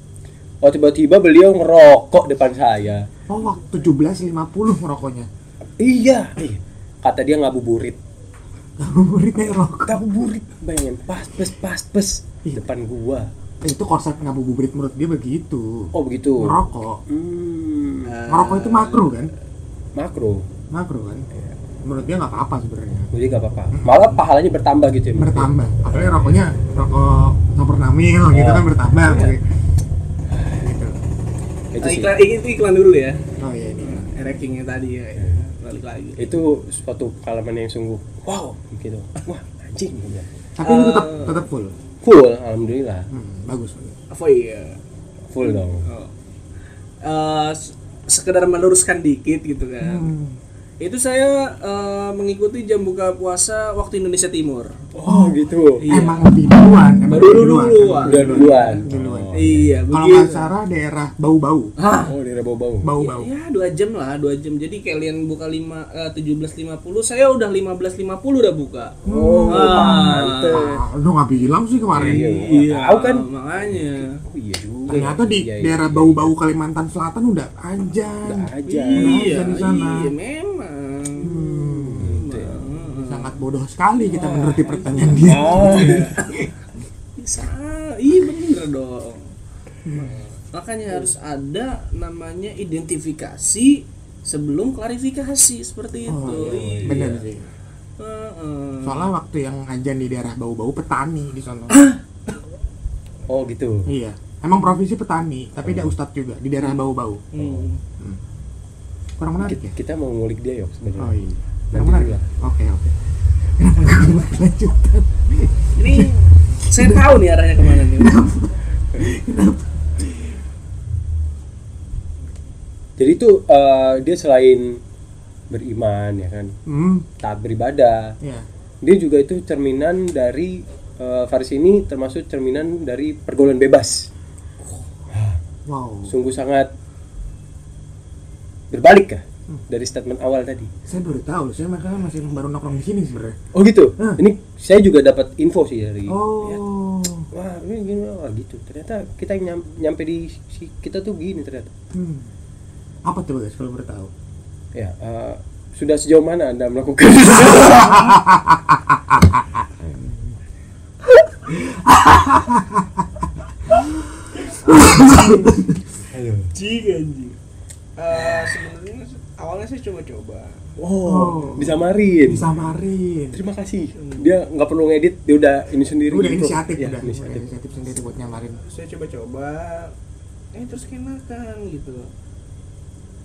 Oh tiba-tiba beliau ngerokok depan saya. Oh, waktu 17.50 merokoknya. Iya, iya. Kata dia ngabuburit. Ngabuburitnya rokok. Ngabuburit, bayangin pas pes pas pes Iya. depan gua. Eh, itu konsep ngabuburit menurut dia begitu. Oh begitu. Ngerokok. Hmm, Ngerokok itu makro kan? makro. Makro kan? Menurut dia nggak apa-apa sebenarnya jadi gak apa-apa malah pahalanya bertambah gitu ya bertambah apalagi rokoknya rokok nomor namil gitu Ya. kan bertambah Iya. gitu. itu Nah, sih iklan itu iklan dulu ya oh iya ini rankingnya tadi ya, ya. balik lagi itu suatu pengalaman yang sungguh wow gitu wah anjing gitu. tapi lu tetap Eh. tetap full full alhamdulillah hmm, bagus bagus. apa iya full dong Oh. Eh, s- sekedar meluruskan dikit gitu kan Hmm. Itu saya eh, mengikuti jam buka puasa waktu Indonesia Timur oh gitu Iya. emang lebih duluan emang Baru lebih duluan. duluan Duluan. Oh, iya kalau begitu nggak salah daerah bau-bau Hah? oh di bau-bau bau-bau Ya dua jam lah, dua jam. Jadi kalian buka lima eh, tujuh belas lima puluh, saya udah lima belas lima puluh udah buka. oh Ah. ah, lu nggak bilang sih kemarin Iya. Tahu kan? makanya. oh iya juga ternyata di Iya, iya. daerah bau-bau Kalimantan Selatan udah anjay udah aja Iya, di sana. iya memang. Gitu ya. Memang. sangat bodoh sekali kita menuruti pertanyaan dia. Oh Bisa, iya bener dong. Makanya harus ada namanya identifikasi sebelum klarifikasi seperti itu. Oh, Iya. bener. Sih Heeh. soalnya waktu yang ngajan di daerah bau-bau petani di sana oh gitu. Iya. Emang profesi petani tapi dia ustadz juga di daerah bau-bau. Hmm. kurang menarik kita, ya? kita mau ngulik dia yuk sebenarnya. Oh iya. Kurang menarik ya? oke oke kenapa gue Ini saya tahu nih arahnya ke mana nih. jadi itu eh, dia selain beriman ya kan? Hmm. Taat beribadah. Ya dia juga itu cerminan dari eh, Faris ini termasuk cerminan dari pergaulan bebas. Wow. Sungguh sangat berbalik ya dari statement awal tadi. Saya baru tahu saya makanya masih baru nongkrong di sini sebenarnya. Oh gitu? Hah. ini saya juga dapat info sih dari oh. Wah ini gini wah gitu. Ternyata kita nyam- nyampe di si- kita tuh gini ternyata. Hmm. apa tuh guys kalau baru tahu? Ya eh, sudah sejauh mana anda melakukan? Anjing anjing. Eh, sebenarnya awalnya saya coba-coba. oh disamarin disamarin terima kasih dia nggak perlu ngedit dia udah ini sendiri udah improve. inisiatif ya, udah inisiatif. udah inisiatif sendiri buat nyamarin Saya coba-coba. Eh terus kenakan gitu.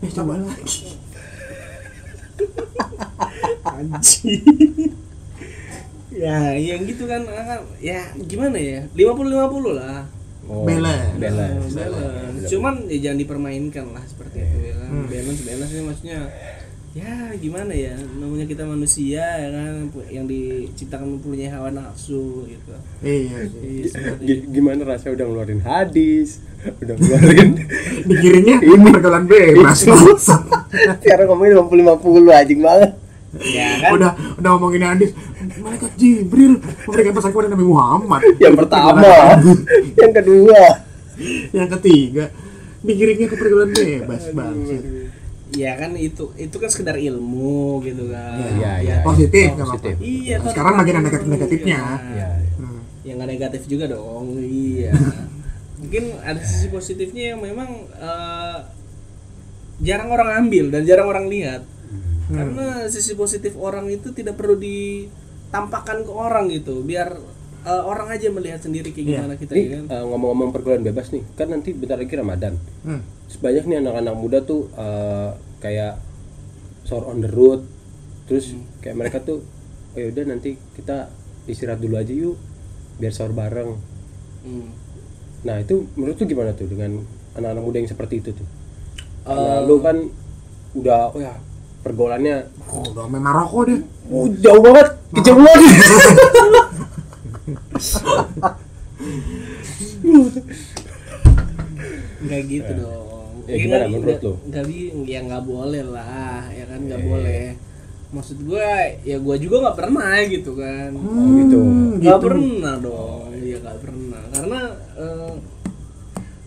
eh coba lagi Anjing. ya, yang gitu kan kan ya gimana ya? 50 50 lah. Oh, Balance. balance balance. Cuman ya jangan dipermainkan lah seperti itu ya kan. Hmm. Balance balance ini maksudnya ya gimana ya namanya kita manusia ya kan yang diciptakan mempunyai hawa nafsu gitu. iya Iya, seperti G- gimana rasanya udah ngeluarin hadis udah ngeluarin dikirimnya ini pergaulan bebas sekarang ngomongin 50 50 anjing banget ya kan udah udah ngomongin hadis malaikat Jibril. Memberikan pesan kepada Nabi Muhammad. Yang pertama. Yang kedua. Yang ketiga. Dikirimnya ke pergaulan bebas bang ya kan itu itu kan sekedar ilmu gitu kan. Iya, iya. positif nggak Positif. apa-apa Iya, Nah, sekarang bagian negatif negatifnya ya Hmm. yang nggak negatif juga dong iya. Mungkin ada sisi positifnya yang memang eh, jarang orang ambil dan jarang orang lihat. Hmm. karena sisi positif orang itu tidak perlu ditampakkan ke orang gitu biar eh, orang aja melihat sendiri kayak Iya. gimana kita ini kan eh, ngomong-ngomong pergaulan bebas nih kan nanti bentar lagi Ramadan Hmm. sebanyak nih anak-anak muda tuh eh, kayak sore on the road terus kayak mereka tuh oh yaudah nanti kita istirahat dulu aja yuk biar sahur bareng Hmm. nah itu menurut tuh gimana tuh dengan anak-anak muda yang seperti itu tuh Eh, Karena lu kan udah oh ya pergaulannya. Oh udah main Maroko deh uh, jauh banget. Kejauh banget nggak gitu dong. Ya, gimana menurut nggak bi ya nggak boleh lah ya kan nggak Eh. boleh. maksud gue ya gue juga nggak pernah gitu kan. Oh gitu. Nggak pernah dong. Iya nggak pernah. Karena eh,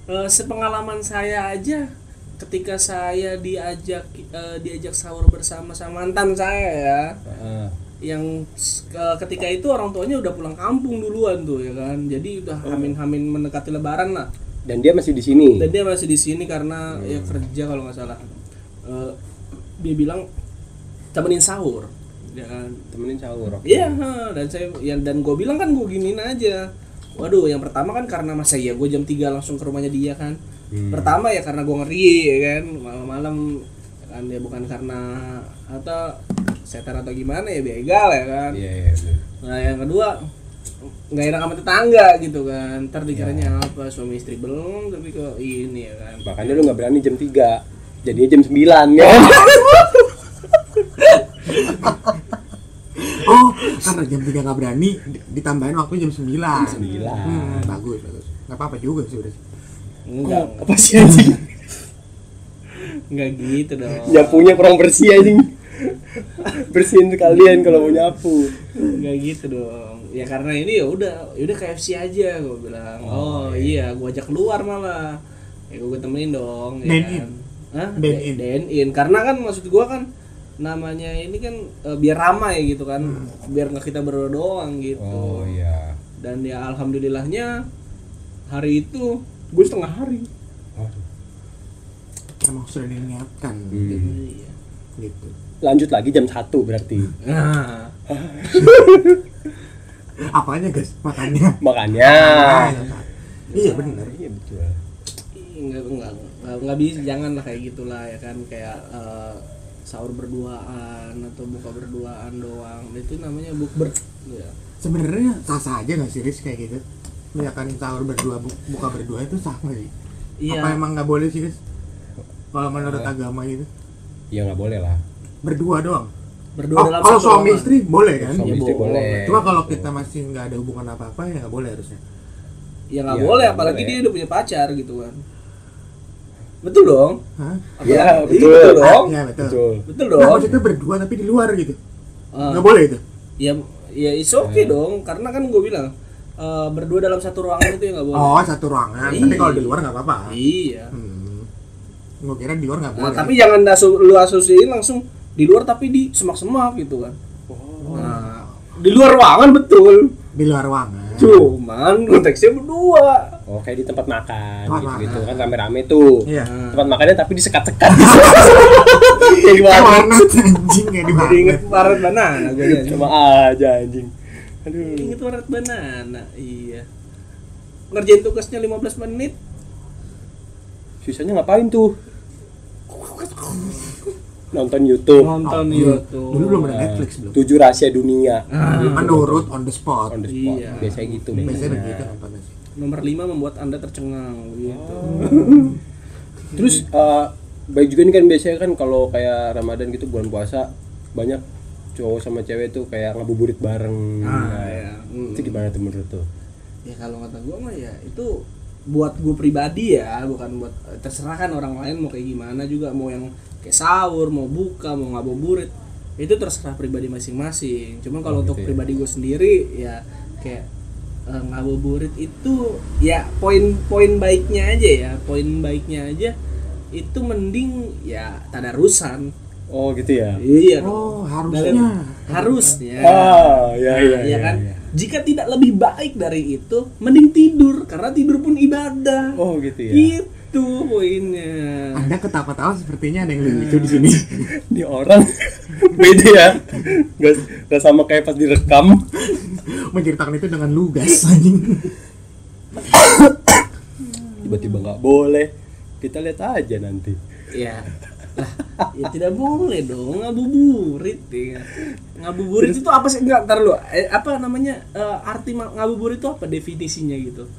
eh, sepengalaman saya aja ketika saya diajak eh, diajak sahur bersama sama mantan saya ya Ah, yang ke- ketika itu orang tuanya udah pulang kampung duluan tuh ya kan? Jadi udah hamin-hamin mendekati lebaran lah. Dan dia masih di sini? Dan dia masih di sini karena ya kerja kalau nggak salah. Eh, dia bilang temenin sahur. Ya kan? Temenin sahur. Iya, ha, dan saya yang dan gue bilang kan gue giniin aja. Waduh, yang pertama kan karena masa ya gue jam 3 langsung ke rumahnya dia kan. Hmm. Pertama ya karena gue ngeri ya kan, malam-malam kan dia bukan karena atau setan atau gimana ya begal ya kan. iya iya bener. Nah, yang kedua nggak enak sama tetangga gitu kan. Ntar dikiranya Ya. apa suami istri belum tapi kok ini ya kan. makanya lu nggak berani jam 3 jadinya jam 9 ya Oh, karena jam 3 nggak berani di- ditambahin waktu jam 9. Jam 9. Hmm, bagus, bagus. Nggak apa-apa juga sih udah. Enggak, apa sih anjing enggak gitu dong. nyapunya kurang bersih anjing bersihin sekalian kalau mau nyapu Enggak gitu dong. Ya karena ini ya udah, ya udah KFC aja gue bilang. Oh, iya, gue ajak keluar malah. Ya gue temenin dong, ya kan. Hah? Dine in. In. Karena kan maksud gua kan namanya ini kan eh, biar ramai gitu kan. Biar nggak kita berdua doang gitu. oh iya Dan ya alhamdulillahnya hari itu gue setengah hari. Waduh. Emang sudah diniatkan Hmm. Gitu. lanjut lagi jam 1 berarti Nah, Apanya guys? Makannya. makanya Iya benar. iya betul enggak enggak enggak, enggak bisa jangan lah kayak gitulah ya kan kayak eh, sahur berduaan atau buka berduaan doang itu namanya bukber ya. Sebenarnya sah-sah aja nggak sih Riz kayak gitu? Misalkan sahur berdua bu- buka berdua itu sah nggak sih? Iya. Apa emang nggak boleh sih? Kalau menurut agama gitu ya nggak boleh lah berdua doang. berdua Oh, dalam kalau suami ruangan. istri boleh kan? suami Ya, istri boleh. boleh Cuma kalau kita masih nggak ada hubungan apa-apa ya nggak boleh harusnya. ya nggak Iya, boleh apalagi boleh. dia udah punya pacar gitu kan betul dong Hah? Iya, Apalagi- betul. betul dong Ah, Iya betul. betul betul Nah, dong maksudnya berdua tapi di luar gitu. Ah, Nggak boleh itu. ya ya is okay dong karena kan gue bilang eh, berdua dalam satu ruangan itu ya nggak boleh Oh, satu ruangan. Tapi Iya. kalau di luar nggak apa-apa. iya Hmm. Gue kira di luar nggak Nah, boleh. tapi jangan asu- lu asosiasiin langsung di luar tapi di semak-semak gitu kan. Nah, di luar ruangan betul. di luar ruangan. Cuman konteksnya berdua. oh kayak di tempat makan Tempat gitu gitu makan. kan rame-rame tuh Iya. tempat makannya tapi disekat-sekat kayak di Kayak warnet warnet anjing kayak di Jadi inget warnet. jadi. sama aja anjing aduh Inget waret banana. Iya. Ngerjain tugasnya 15 menit. sisanya ngapain tuh nonton YouTube Nonton Oh, YouTube. Dulu belum ada Netflix belum. tujuh rahasia dunia Ah, Menurut on the spot. on the spot Iya. biasanya gitu Biasanya begitu nontonnya sih. nomor 5 membuat Anda tercengang gitu. terus eh, baik juga nih kan biasanya kan kalau kayak Ramadan gitu bulan puasa banyak cowok sama cewek tuh kayak ngabuburit bareng Ah, Nah, ya. Hmm. itu gimana tuh menurut tuh ya kalau kata gue mah ya itu buat gue pribadi ya bukan buat terserah kan orang lain mau kayak gimana juga mau yang kayak sahur mau buka mau ngabuburit itu terserah pribadi masing-masing cuman kalau Oh, untuk gitu ya. pribadi gue sendiri ya kayak eh, ngabuburit itu ya poin-poin baiknya aja ya poin baiknya aja itu mending ya tadarusan oh gitu ya? Iya. Dong. Oh, harusnya. harusnya. Ah ya ya ya kan? jika tidak lebih baik dari itu mending tidur karena tidur pun ibadah. Oh gitu ya? Itu poinnya. Anda ketawa-tawa sepertinya ada yang lucu di sini. ini orang. Beda ya? Nggak nggak sama kayak pas direkam. Menceritakan itu dengan lugas anjing. tiba-tiba nggak boleh. Kita lihat aja nanti. Ya lah ya tidak boleh dong ngabuburit ya ngabuburit itu apa sih enggak ntar lu eh, apa namanya eh, arti ngabuburit itu apa definisinya gitu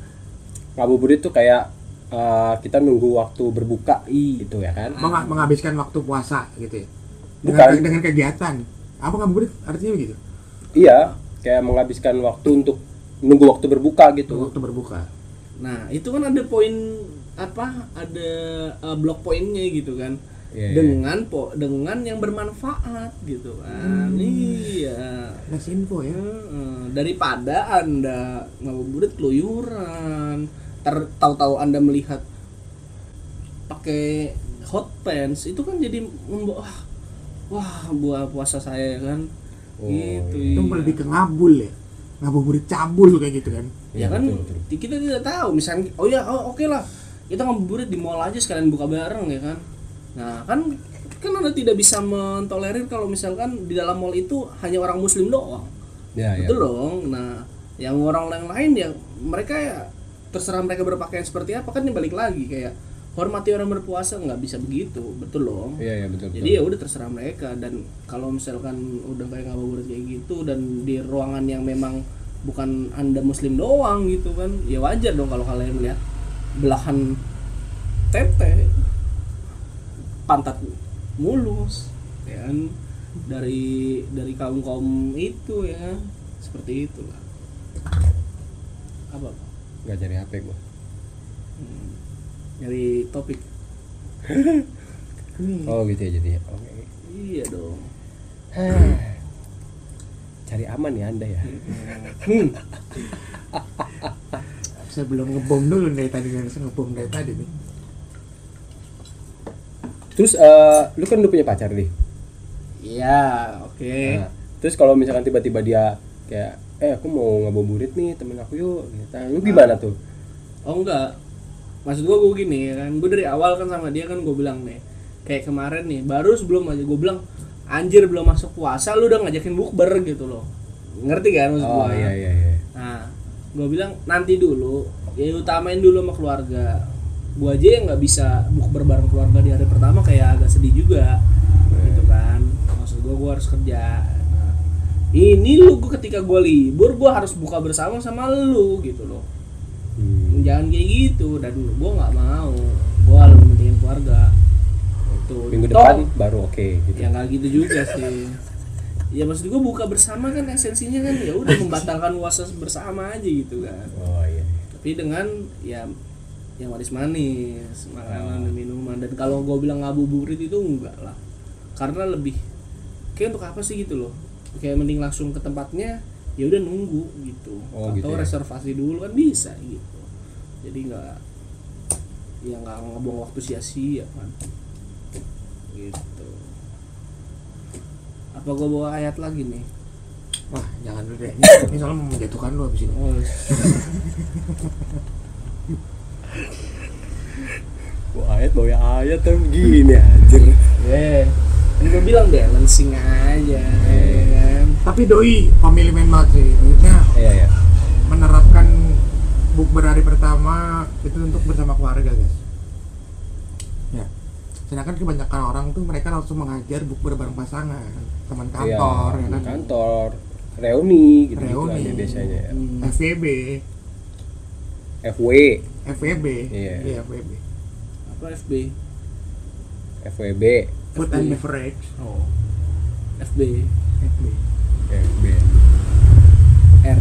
ngabuburit tuh kayak eh, kita nunggu waktu berbuka Iya. gitu ya kan Meng- menghabiskan waktu puasa gitu ya. Dengan, Bukan. dengan kegiatan. Apa ngabuburit artinya begitu? iya kayak menghabiskan waktu untuk nunggu waktu berbuka gitu Waktu berbuka. nah itu kan ada poin apa ada eh, blok poinnya gitu kan Iya, iya. dengan po dengan yang bermanfaat gitu kan iya Ada info ya. Daripada anda ngabuburit keluyuran ter tahu-tahu anda melihat pakai hot pants itu kan jadi wah, wah buah puasa saya kan Oh, gitu Itu iya. lebih ke ngabul ya. Ngabuburit cabul kayak gitu kan. ya Iya, kan betul, betul. kita tidak tahu misalnya oh ya oh, oke lah kita ngabuburit di mall aja sekalian buka bareng ya kan nah kan kan anda tidak bisa mentolerir kalau misalkan di dalam mall itu hanya orang muslim doang. Ya, ya. betul dong. Nah yang orang yang lain ya mereka ya terserah mereka berpakaian seperti apa kan ini balik lagi. Kayak hormati orang berpuasa nggak bisa begitu. Betul dong. Iya, iya betul. jadi ya udah terserah mereka. Dan kalau misalkan udah kayak ngabuburit kayak gitu dan di ruangan yang memang bukan anda muslim doang gitu kan ya wajar dong kalau kalian melihat belahan tete pantat mulus ya kan dari dari kaum kaum itu ya seperti itulah apa Pak? Nggak cari HP gua. Hmm, topik Oh gitu ya jadi. Oke. iya dong Cari aman ya anda ya. hmm. Saya belum ngebom dulu dari tadi kan saya ngebom dari tadi nih. Terus eh, lu kan udah punya pacar nih. iya oke Nah, terus kalau misalkan tiba-tiba dia kayak eh aku mau ngabuburit nih temen aku yuk gitu. Nah, lu gimana tuh? Oh enggak Maksud gua gue gini ya kan Gue dari awal kan sama dia kan gue bilang nih Kayak kemarin nih Baru sebelum aja gue bilang Anjir belum masuk puasa Lu udah ngajakin bukber gitu loh Ngerti kan maksud Oh gua iya iya iya. Nah gue bilang nanti dulu Ya utamain dulu sama keluarga Gue aja yang nggak bisa bukber bareng keluarga di hari pertama Kayak agak sedih juga Gitu kan. Maksud gue gue harus kerja. Nah, ini lu gue ketika gue libur gue harus buka bersama sama lu gitu loh. Hmm. jangan kayak gitu dan gue nggak mau. Gue lebih pentingin keluarga. Itu Minggu Toh, depan baru oke gitu. ya nggak gitu juga sih. Ya maksud gue buka bersama kan esensinya kan ya udah membatalkan puasa bersama aja gitu kan. Oh iya. tapi dengan ya yang manis-manis makanan Oh. dan minuman. Dan kalau gue bilang ngabuburit itu enggak lah. Karena lebih kayak untuk apa sih gitu loh. Kayak mending langsung ke tempatnya ya udah nunggu gitu. Oh, atau gitu ya. reservasi dulu kan bisa gitu. Jadi nggak ya nggak ngebuang waktu sia-sia kan. Gitu. Apa gue bawa ayat lagi nih? Wah, jangan dulu deh. Ini, ini soalnya mau menjatuhkan lu abis ini. oh Wah, ayat bawa ayat tuh gini anjir. yeah. kan gue bilang balancing aja ya kan Tapi doi komilimen banget sih. Maksudnya Iya iya. menerapkan bukber hari pertama itu untuk bersama keluarga guys. Ya. Sedangkan kebanyakan orang tuh mereka langsung mengajar bukber bareng pasangan, teman kantor, Iya, ya kan. kantor, reuni gitu, Reuni. aja biasanya ya. Hmm. FVB, FW, FVB, Iya. iya FVB, apa FB FWB, Food and Beverage, oh FB FB. FB. R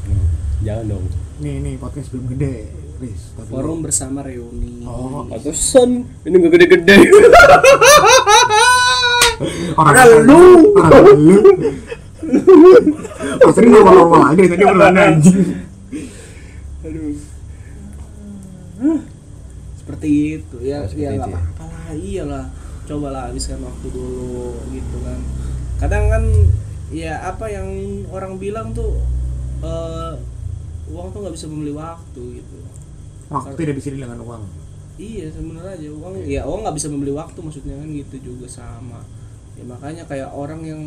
Hmm, Jangan dong. Nih nih podcast belum gede, Riz. Forum bersama reuni Oh, Pantesan ini gak gede-gede. orang lu, orang lu. Pas ini normal-normal aja tadi orang anjing. aduh seperti itu ya Oh, seperti ya nggak ya. apa-apa lah iyalah cobalah habiskan waktu dulu gitu kan kadang kan ya apa yang orang bilang tuh eh, uang tuh nggak bisa membeli waktu gitu Waktu tidak bisa dibeli dengan uang. iya sebenarnya aja uang ya uang nggak bisa membeli waktu maksudnya kan gitu juga sama ya makanya kayak orang yang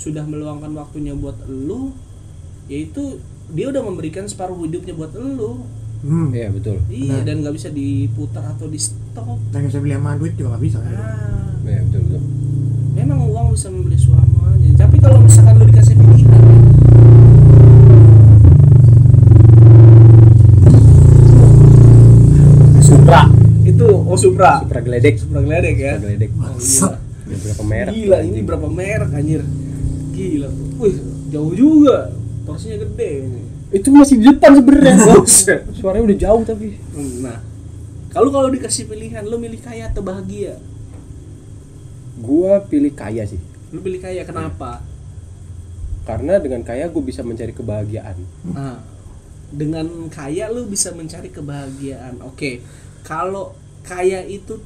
sudah meluangkan waktunya buat elu yaitu dia udah memberikan separuh hidupnya buat elu Hmm. Iya betul. iya Benar. dan nggak bisa diputar atau di stop Dan bisa beli sama duit juga nggak bisa. kan? ah Iya betul betul. memang uang bisa membeli semuanya tapi kalau misalkan lu dikasih pilihan Supra, itu oh Supra Supra geledek, Supra geledek ya Supra geledek. oh, Ada berapa merek? gila ini berapa merek anjir gila wih jauh juga porsinya gede ini Itu masih di depan sebenarnya. Suaranya udah jauh tapi. Nah kalau kalau dikasih pilihan lu milih kaya atau bahagia Gua pilih kaya sih. lu pilih kaya kenapa Karena dengan kaya gue bisa mencari kebahagiaan. Nah, dengan kaya lu bisa mencari kebahagiaan. Oke. Kalau kaya itu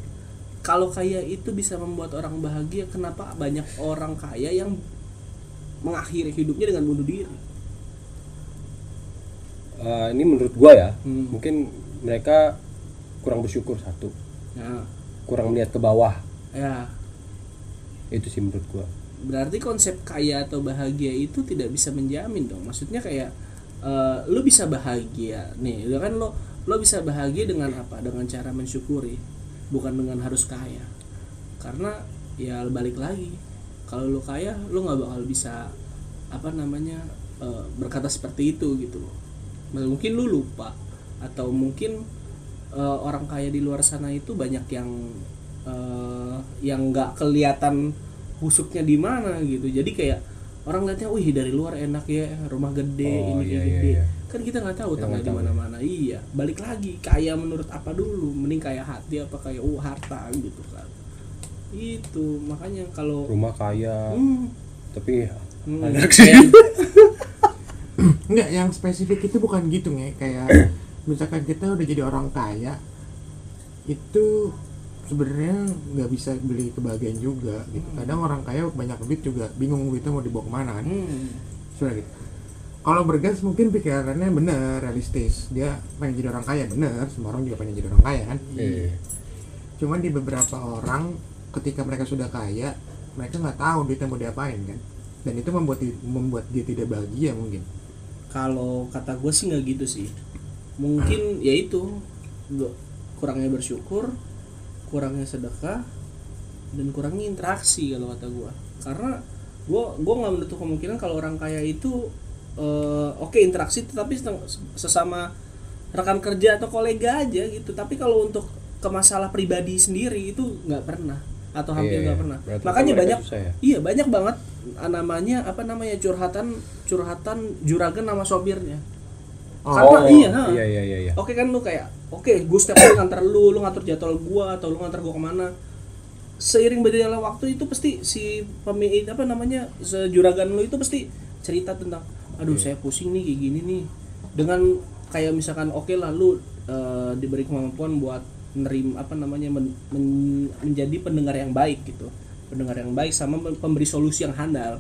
kalau kaya itu bisa membuat orang bahagia, kenapa banyak orang kaya yang mengakhiri hidupnya dengan bunuh diri? Eh, ini menurut gua ya, Hmm. mungkin mereka kurang bersyukur satu. Nah, kurang melihat ke bawah. Ya. Itu sih menurut gua. Berarti konsep kaya atau bahagia itu tidak bisa menjamin dong. Maksudnya kayak eh, lu bisa bahagia nih ya kan lo lo bisa bahagia dengan apa? Dengan cara mensyukuri bukan dengan harus kaya. Karena ya balik lagi kalau lu kaya lu nggak bakal bisa apa namanya eh, berkata seperti itu gitu loh. Mungkin lu lupa atau mungkin eh, orang kaya di luar sana itu banyak yang eh, yang nggak kelihatan busuknya di mana gitu. Jadi kayak orang lihatnya wih dari luar enak ya rumah gede Oh, ini iya, gede. iya, iya. kan kita nggak tahu nggak di tahu. mana-mana. Iya balik lagi kaya menurut apa dulu? Mending kaya hati apa kaya uh harta gitu kan itu makanya kalau rumah kaya hmm, tapi hmm, anak sih Enggak, yang spesifik itu bukan gitu nge kayak misalkan kita udah jadi orang kaya itu sebenarnya nggak bisa beli kebahagiaan juga gitu. Kadang orang kaya banyak duit juga bingung duitnya mau dibawa ke mana kan. hmm, Sebenarnya gitu. Kalau bergas mungkin pikirannya bener, realistis. Dia pengen jadi orang kaya bener, semua orang juga pengen jadi orang kaya kan. Iya. Cuman di beberapa orang ketika mereka sudah kaya, mereka nggak tahu duitnya mau diapain kan. Dan itu membuat membuat dia tidak bahagia mungkin. kalau kata gue sih nggak gitu sih mungkin ya itu kurangnya bersyukur kurangnya sedekah dan kurangnya interaksi kalau kata gue karena gue gue nggak menutup kemungkinan kalau orang kaya itu eh, oke interaksi tetapi sesama rekan kerja atau kolega aja gitu tapi kalau untuk ke masalah pribadi sendiri itu nggak pernah atau hampir Iya, nggak pernah. berarti makanya banyak ya? iya banyak banget ah, namanya apa namanya curhatan curhatan juragan nama sopirnya. Karena iya, ha. iya iya iya iya. Oke kan lu kayak oke gue setiap hari nganter lu lu ngatur jadwal gua atau lu nganter gua ke mana. Seiring berjalannya waktu itu pasti si pemilik apa namanya sejuragan lu itu pasti cerita tentang aduh saya pusing nih kayak gini nih. Dengan kayak misalkan oke lah lu eh, diberi kemampuan buat menerima apa namanya men- men- menjadi pendengar yang baik gitu. Pendengar yang baik sama pem- pemberi solusi yang handal.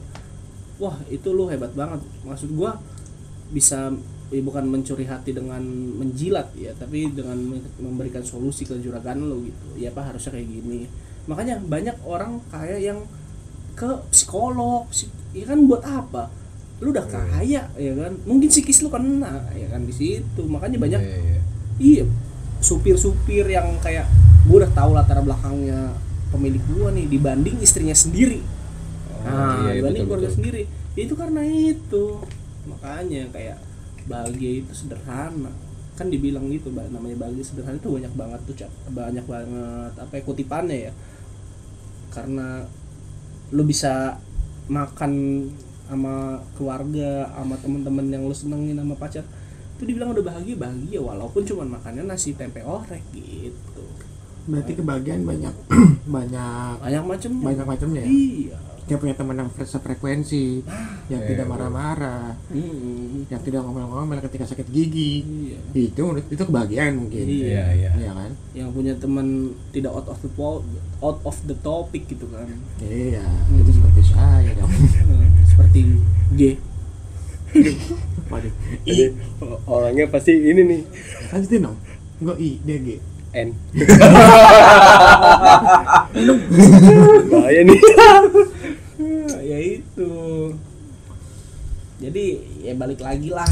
Wah itu lu hebat banget. Maksud gua bisa eh, bukan mencuri hati dengan menjilat ya tapi dengan me- memberikan solusi ke juragan lo gitu. Ya pak harusnya kayak gini. Makanya banyak orang kaya yang ke psikolog psik- ya kan buat apa? Lu udah kaya ya kan? Mungkin psikis lu kena ya kan di situ. Makanya banyak Iya, iya. iya supir-supir yang kayak gue udah tahu latar belakangnya pemilik gua nih dibanding istrinya sendiri. Oh, nah iya, iya, dibanding betul, keluarga betul. sendiri. Ya itu karena itu. Makanya kayak bahagia itu sederhana. Kan dibilang gitu namanya bahagia sederhana itu banyak banget tuh banyak banget apa ya kutipannya ya. Karena lu bisa makan sama keluarga sama temen-temen yang lu senengin sama pacar itu dibilang udah bahagia bahagia walaupun cuma makannya nasi tempe orek gitu Berarti kebahagiaan banyak banyak banyak macam banyak macamnya ya. iya Dia punya teman yang sefrekuensi, yang Iya, tidak iya. marah-marah, Mm-mm. yang tidak ngomel-ngomel ketika sakit gigi. iya Itu itu kebahagiaan mungkin. Iya. iya iya Iya kan? yang punya teman tidak out of the out of the topic gitu kan Iya, itu seperti saya dong. seperti G Waduh. Jadi, orangnya pasti ini nih Kan itu dong. Enggak I, dia G. N bahaya nih ya itu jadi ya balik lagi lah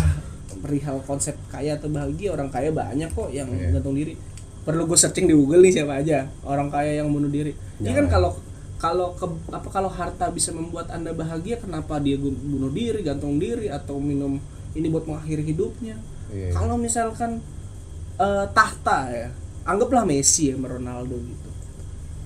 perihal konsep kaya atau bahagia orang kaya banyak kok yang Iya. gantung diri perlu gue searching di Google nih siapa aja orang kaya yang bunuh diri ini kan Jangan. kalau kalau ke, apa kalau harta bisa membuat anda bahagia kenapa dia bunuh diri gantung diri atau minum ini buat mengakhiri hidupnya. Iya. kalau misalkan eh, tahta ya anggaplah Messi ya Ronaldo gitu.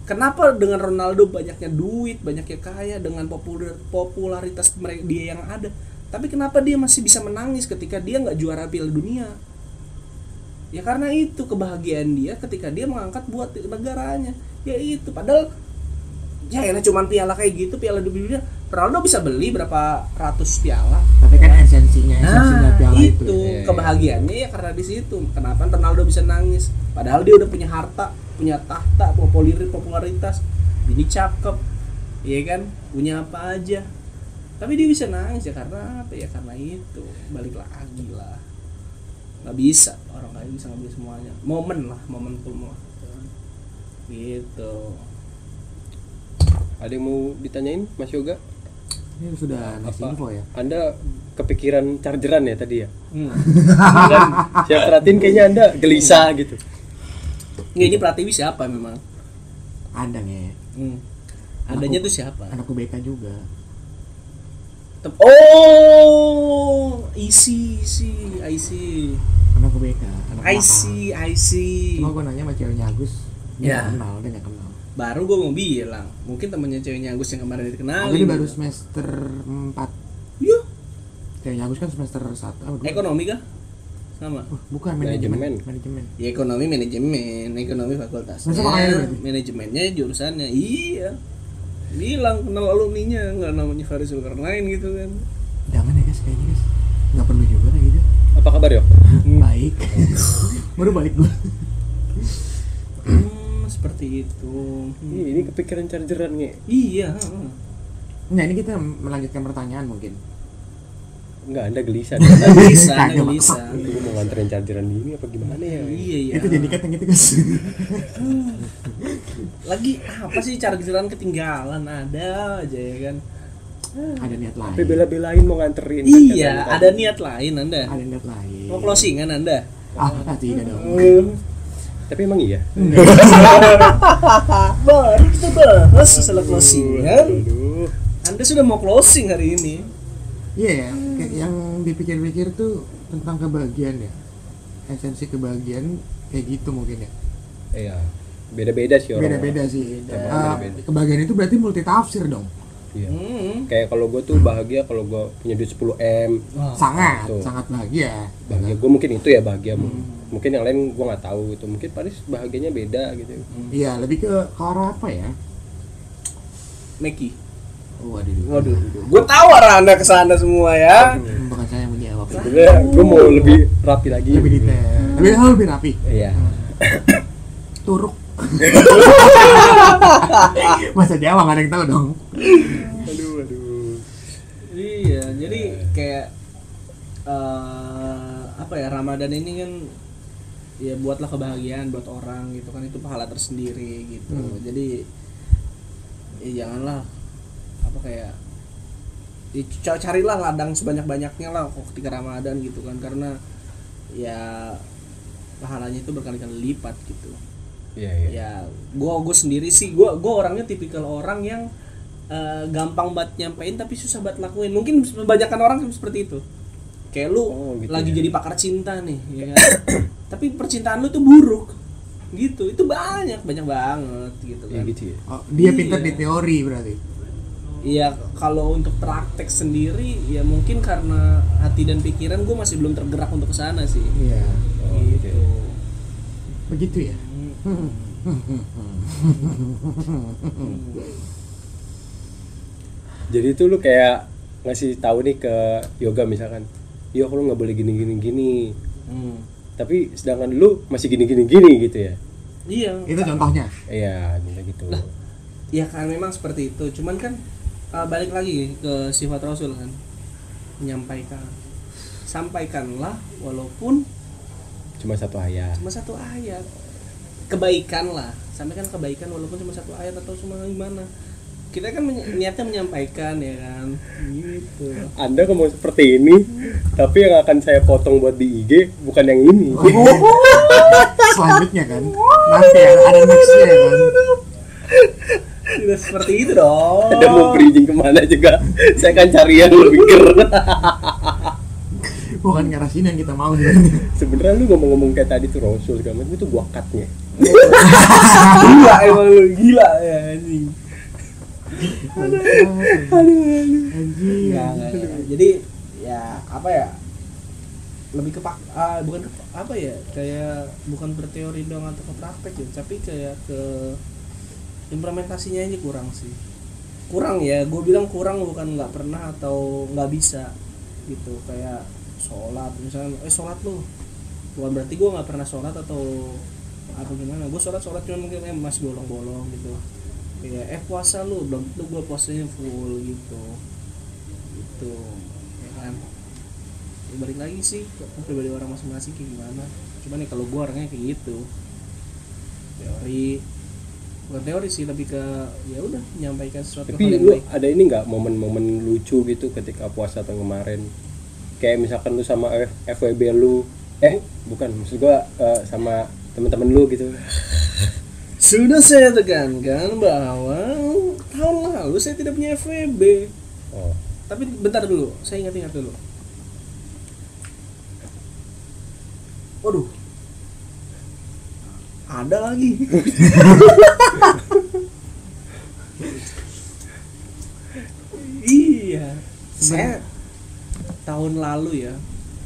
Kenapa dengan Ronaldo banyaknya duit banyaknya kaya dengan populer popularitas mereka dia yang ada? Tapi kenapa dia masih bisa menangis ketika dia nggak juara Piala Dunia? Ya karena itu kebahagiaan dia ketika dia mengangkat buat negaranya. Ya itu padahal ya elah cuman piala kayak gitu piala dunia Ronaldo bisa beli berapa ratus piala Tapi kan esensinya, esensinya Nah, piala itu, itu. Iya. kebahagiaannya ya karena di situ. Kenapa Ronaldo bisa nangis? Padahal dia udah punya harta, punya tahta, populer popularitas, bini cakep, iya kan? Punya apa aja. Tapi dia bisa nangis ya karena apa ya? Karena itu. Balik lagi lah. Nggak bisa orang lain bisa ngambil semuanya. Momen lah, momentum lah. gitu Ada yang mau ditanyain Mas Yoga? Ini sudah Apa? info ya. Anda kepikiran chargeran ya tadi ya? hmm. Dan saya perhatiin kayaknya Anda gelisah gitu. Nggak, ini Pratiwi siapa memang Ada nih. hmm. adanya tuh siapa Anak UBK juga. Tem- oh isi isi I see Anak UBK. Anak I belakang. see I see Cuma gue nanya sama ceweknya Agus. Dia Ya. kenal, dia nggak kenal. Baru gue mau bilang mungkin temennya ceweknya Agus yang kemarin dikenalin. Aku ini baru semester 4 Iya. Ceweknya Agus kan semester 1 oh, dua. ekonomi kah? Sama. Oh, bukan manajemen. Manajemen. Manajemen. Ya ekonomi manajemen. Ekonomi berarti? manajemennya jurusannya iya. Bilang kenal alumninya nggak namanya Faris Zulkarnain gitu kan. Jangan ya guys, kayaknya guys. Nggak perlu juga kayak gitu. Apa kabar Yok? Baik. Baru balik gue hmm, seperti itu. Ih, ini kepikiran chargeran nih. iya. Nah ini kita melanjutkan pertanyaan mungkin. Enggak, Anda gelisah. Bisa nggak Kagak, bisa Gue mau nganterin chargeran ini apa gimana ya? iya iya. Itu jadi kata gitu guys lagi apa sih chargeran ketinggalan? Ada aja ya kan? Ada niat lain. Tapi bela-belain mau nganterin. iya ada niat lain anda. Ada niat lain. Mau closingan anda? Ah, ah, tidak dong Tapi emang iya. baru kita bahas masalah closingan Aduh. anda sudah mau closing hari ini Iya ya, kayak yang dipikir-pikir tuh tentang kebahagiaan ya Esensi kebahagiaan kayak gitu mungkin ya Iya. Beda-beda sih orang. Beda-beda sih Emang Ah, beda-beda. Kebahagiaan itu berarti multi tafsir dong Iya. hmm. Kayak kalau gue tuh bahagia kalau gue punya duit 10 m. Sangat, Tuh. sangat bahagia Bahagia gue mungkin itu ya bahagia. Mungkin yang lain gue nggak tahu gitu. Mungkin Paris bahagianya beda gitu. Iya, lebih ke, ke arah apa ya? Meki Waduh, waduh gue tahu arah anda ke sana semua ya Hmm, bukan saya yang menjawab Sebenarnya gue mau lebih rapi lagi. Lebih detail, lebih, oh, lebih rapi Iya. Turuk Masa Jawa nggak ada yang tahu dong Aduh, aduh. iya jadi kayak eh, apa ya Ramadan ini kan ya buatlah kebahagiaan buat orang gitu kan itu pahala tersendiri gitu Hmm. jadi ya janganlah apa kayak ya, ca- carilah ladang sebanyak banyaknya lah kok ketika Ramadan gitu kan karena ya pahalanya itu berkali-kali lipat gitu Iya, iya. ya gua gue sendiri sih gua gua orangnya tipikal orang yang eh, gampang banget nyampein tapi susah banget lakuin mungkin kebanyakan orang seperti itu kayak lu Oh, gitu lagi ya. jadi pakar cinta nih ya kan tapi percintaan lu tuh buruk gitu itu banyak banyak banget gitu Iya kan gitu ya. oh, Dia Iya. pintar di teori berarti Iya kalau untuk praktek sendiri ya mungkin karena hati dan pikiran gue masih belum tergerak untuk ke sana sih Iya Oh, gitu. Begitu ya? Jadi itu lu kayak ngasih tahu nih ke yoga misalkan, yo lu nggak boleh gini gini gini. Hmm. Tapi sedangkan lu masih gini gini gini gitu ya. iya. Itu contohnya. Iya, gitu. ya kan memang seperti itu. Cuman kan uh, balik lagi ke sifat Rasul kan. Menyampaikan. Sampaikanlah walaupun Cuma satu ayat. cuma satu ayat. Kebaikan lah sampaikan kebaikan walaupun cuma satu ayat atau cuma gimana kita kan niatnya menyampaikan ya kan? Gitu. Anda ngomong seperti ini, tapi yang akan saya potong buat di IG bukan yang ini. Selanjutnya kan? Nanti ada, ada nextnya kan? Tidak seperti itu dong. Anda mau bridging ke mana juga, saya akan cari yang lebih ger. Bukan ke arah sini yang kita mau sebenarnya. Sebenarnya lu ngomong-ngomong kayak tadi tuh Rasul segala macam itu gua cutnya. gila emang lu gila ya anjing Anjing Nggak, nggak, nggak. jadi ya apa ya? Lebih ke pak ah, bukan ke apa ya? Kayak bukan berteori dong atau ke praktek ya tapi kayak ke implementasinya aja kurang sih. Kurang ya gue bilang kurang bukan nggak pernah atau nggak bisa gitu. Kayak sholat misalnya eh sholat lu bukan berarti gue nggak pernah sholat atau apa gimana. Gue sholat sholat cuma mungkin eh, bolong-bolong gitu kayak eh puasa lu belum tentu gue puasanya full gitu. Gitu ya kan? Ya, balik lagi sih ke pribadi orang masing-masing kayak gimana. Cuman ya kalau gue orangnya kayak gitu. Teori. Bukan teori sih lebih ke ya udah menyampaikan sesuatu Tapi hal yang lu baik. ada ini nggak momen-momen lucu gitu ketika puasa tahun kemarin? Kayak misalkan lu sama F- FWB lu, eh bukan maksud gua eh, sama teman-teman lu gitu. Sudah saya tekankan bahwa tahun lalu saya tidak punya FWB Oh, tapi bentar dulu saya ingat-ingat dulu. Waduh. Ada lagi. Iya. Saya tahun lalu ya.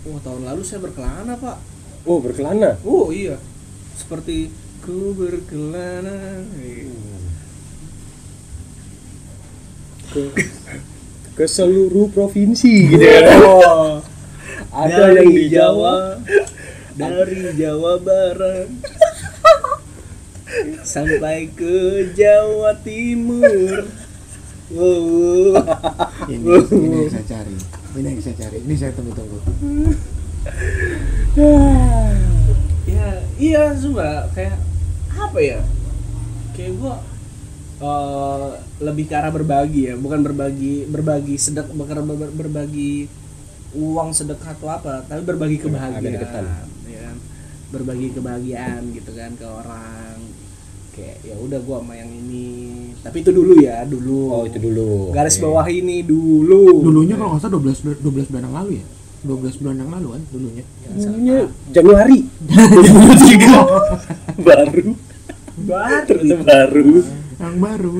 Oh tahun lalu saya berkelana pak. Oh berkelana. oh iya. Seperti ku berkelana. Ke ke seluruh provinsi gitu ya. oh Ada yang di Jawa, dari Jawa Barat. Sampai ke Jawa Timur. Wow. ini ini yang saya cari. Ini yang saya cari. Ini saya tunggu-tunggu. Ya iya coba kayak apa ya? Kayak gua eh, lebih ke arah berbagi ya bukan berbagi berbagi sedek bukan ber- berbagi uang sedekah atau apa tapi berbagi kebahagiaan ya kan? Berbagi kebahagiaan gitu kan ke orang. Kayak ya udah gua sama yang ini. Tapi itu dulu ya dulu. Oh, itu dulu. garis Oke. bawah ini dulu. Dulunya kalau nggak salah 12 bulan- 12 bulan yang lalu ya? 12 bulan yang lalu kan dulunya. Dulunya Januari. baru. Baru Ternyata baru. yang baru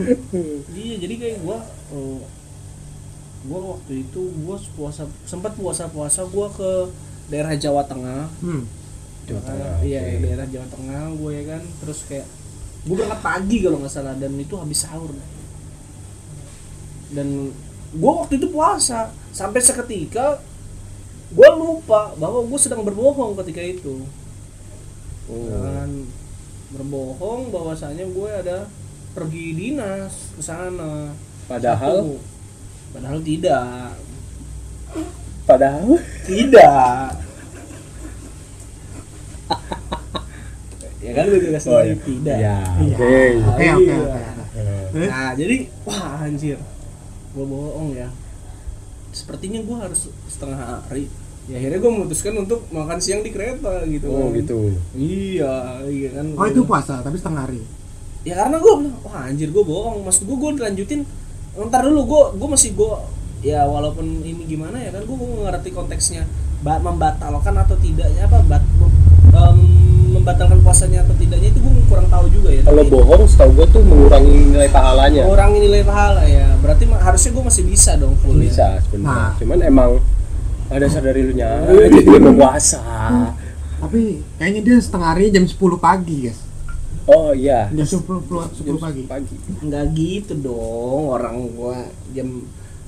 Iya, jadi kayak gua oh, gua waktu itu gua puasa sempat puasa-puasa gua ke daerah Jawa Tengah. hmm. Jawa Tengah, Iya, oke. daerah Jawa Tengah gue ya kan. Terus kayak gua berangkat pagi kalau nggak salah dan itu habis sahur. Dan gua waktu itu puasa sampai seketika gua lupa bahwa gua sedang berbohong ketika itu. Oh. Dan berbohong bahwasanya gue ada pergi dinas ke sana. Padahal Satu. padahal tidak. padahal Tidak. ya kan gue juga Oh, sendiri iya. tidak. Ya, Iya. oke. oke oke oke Eh, Nah, jadi wah anjir. Gue bohong ya. Sepertinya gue harus setengah hari. Ya akhirnya gue memutuskan untuk makan siang di kereta gitu. Oh, kan. gitu. Iya, iya kan. oh itu puasa tapi setengah hari ya karena gue bilang wah anjir gue bohong maksud gue gue lanjutin ntar dulu gue gue masih gue ya walaupun ini gimana ya kan gue ngerti konteksnya ba membatalkan atau tidaknya apa bat em, membatalkan puasanya atau tidaknya itu gue kurang tahu juga ya Kalau bohong setahu gue tuh mengurangi nilai pahalanya. mengurangi nilai pahala ya berarti harusnya gue masih bisa dong full ya. Bisa sebenarnya. Nah. Cuman emang ada sadari lu nya puasa. tapi kayaknya dia setengah hari jam 10 pagi guys Oh iya. jam 10, 10, 10 pagi Pagi. nggak gitu dong orang gua jam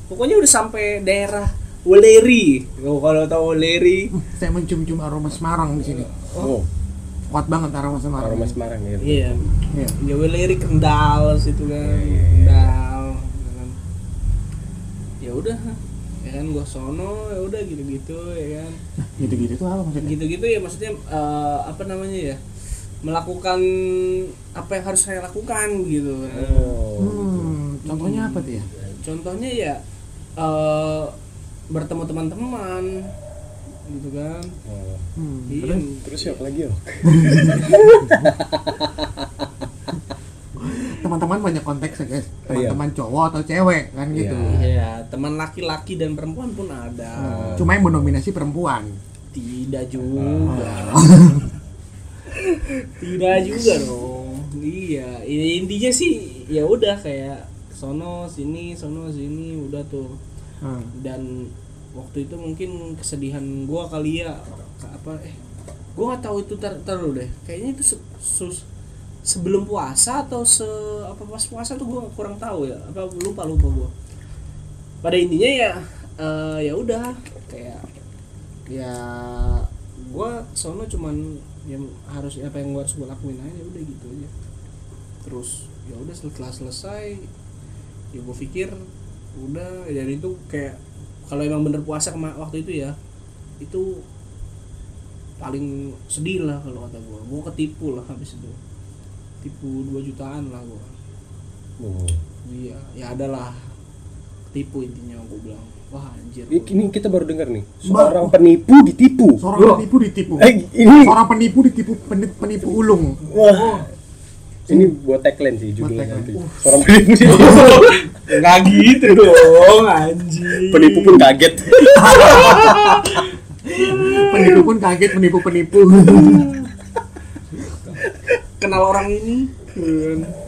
pokoknya udah sampai daerah Weleri Lo kalau tahu Weleri Hmm, saya mencium-cium aroma Semarang di sini Oh, kuat banget aroma Semarang aroma Semarang ya. iya Iya. ya Weleri Kendal situ kan Iya, iya, iya. Kendal ya kan. ya udah ya kan gua sono ya udah gitu-gitu ya kan gitu-gitu tuh apa maksudnya gitu-gitu ya maksudnya eh, apa namanya ya melakukan apa yang harus saya lakukan gitu Oh. hmm, contohnya apa tuh ya contohnya ya eh bertemu teman-teman gitu kan Oh. hmm, Iya. terus Terus siapa lagi oh? banyak konteks ya guys iya. teman-teman cowok atau cewek kan gitu Iya. Iya, teman laki-laki dan perempuan pun ada. Hmm, cuma yang mendominasi perempuan Tidak juga. Tidak juga dong. Iya, ini intinya sih ya udah kayak sono sini sono sini udah tuh. Hmm. Dan waktu itu mungkin kesedihan gua kali ya apa eh gua nggak tahu itu tar, dulu deh. Kayaknya itu sus- sebelum puasa atau se apa pas puasa tuh gua kurang tahu ya. Apa lupa lupa gua. Pada intinya ya eh, ya udah kayak ya gua sono cuman yang harus apa yang gua harus gua lakuin aja udah gitu aja terus ya udah setelah selesai ya gua pikir udah dan itu kayak kalau emang bener puasa waktu itu ya itu paling sedih lah kalau kata gua gua ketipu lah habis itu tipu 2 jutaan lah gua Oh. iya ya adalah tipu intinya gua bilang wah anjir Ini ini kita baru dengar nih, seorang penipu ditipu. Seorang Wah. penipu ditipu. Eh, ini Seorang penipu ditipu penipu, penipu ulung. wah. Ini buat tagline sih judulnya tagline. nanti. Seorang penipu ditipu. nggak gitu dong anjir penipu pun kaget. Penipu pun kaget penipu penipu. kenal orang ini Keren.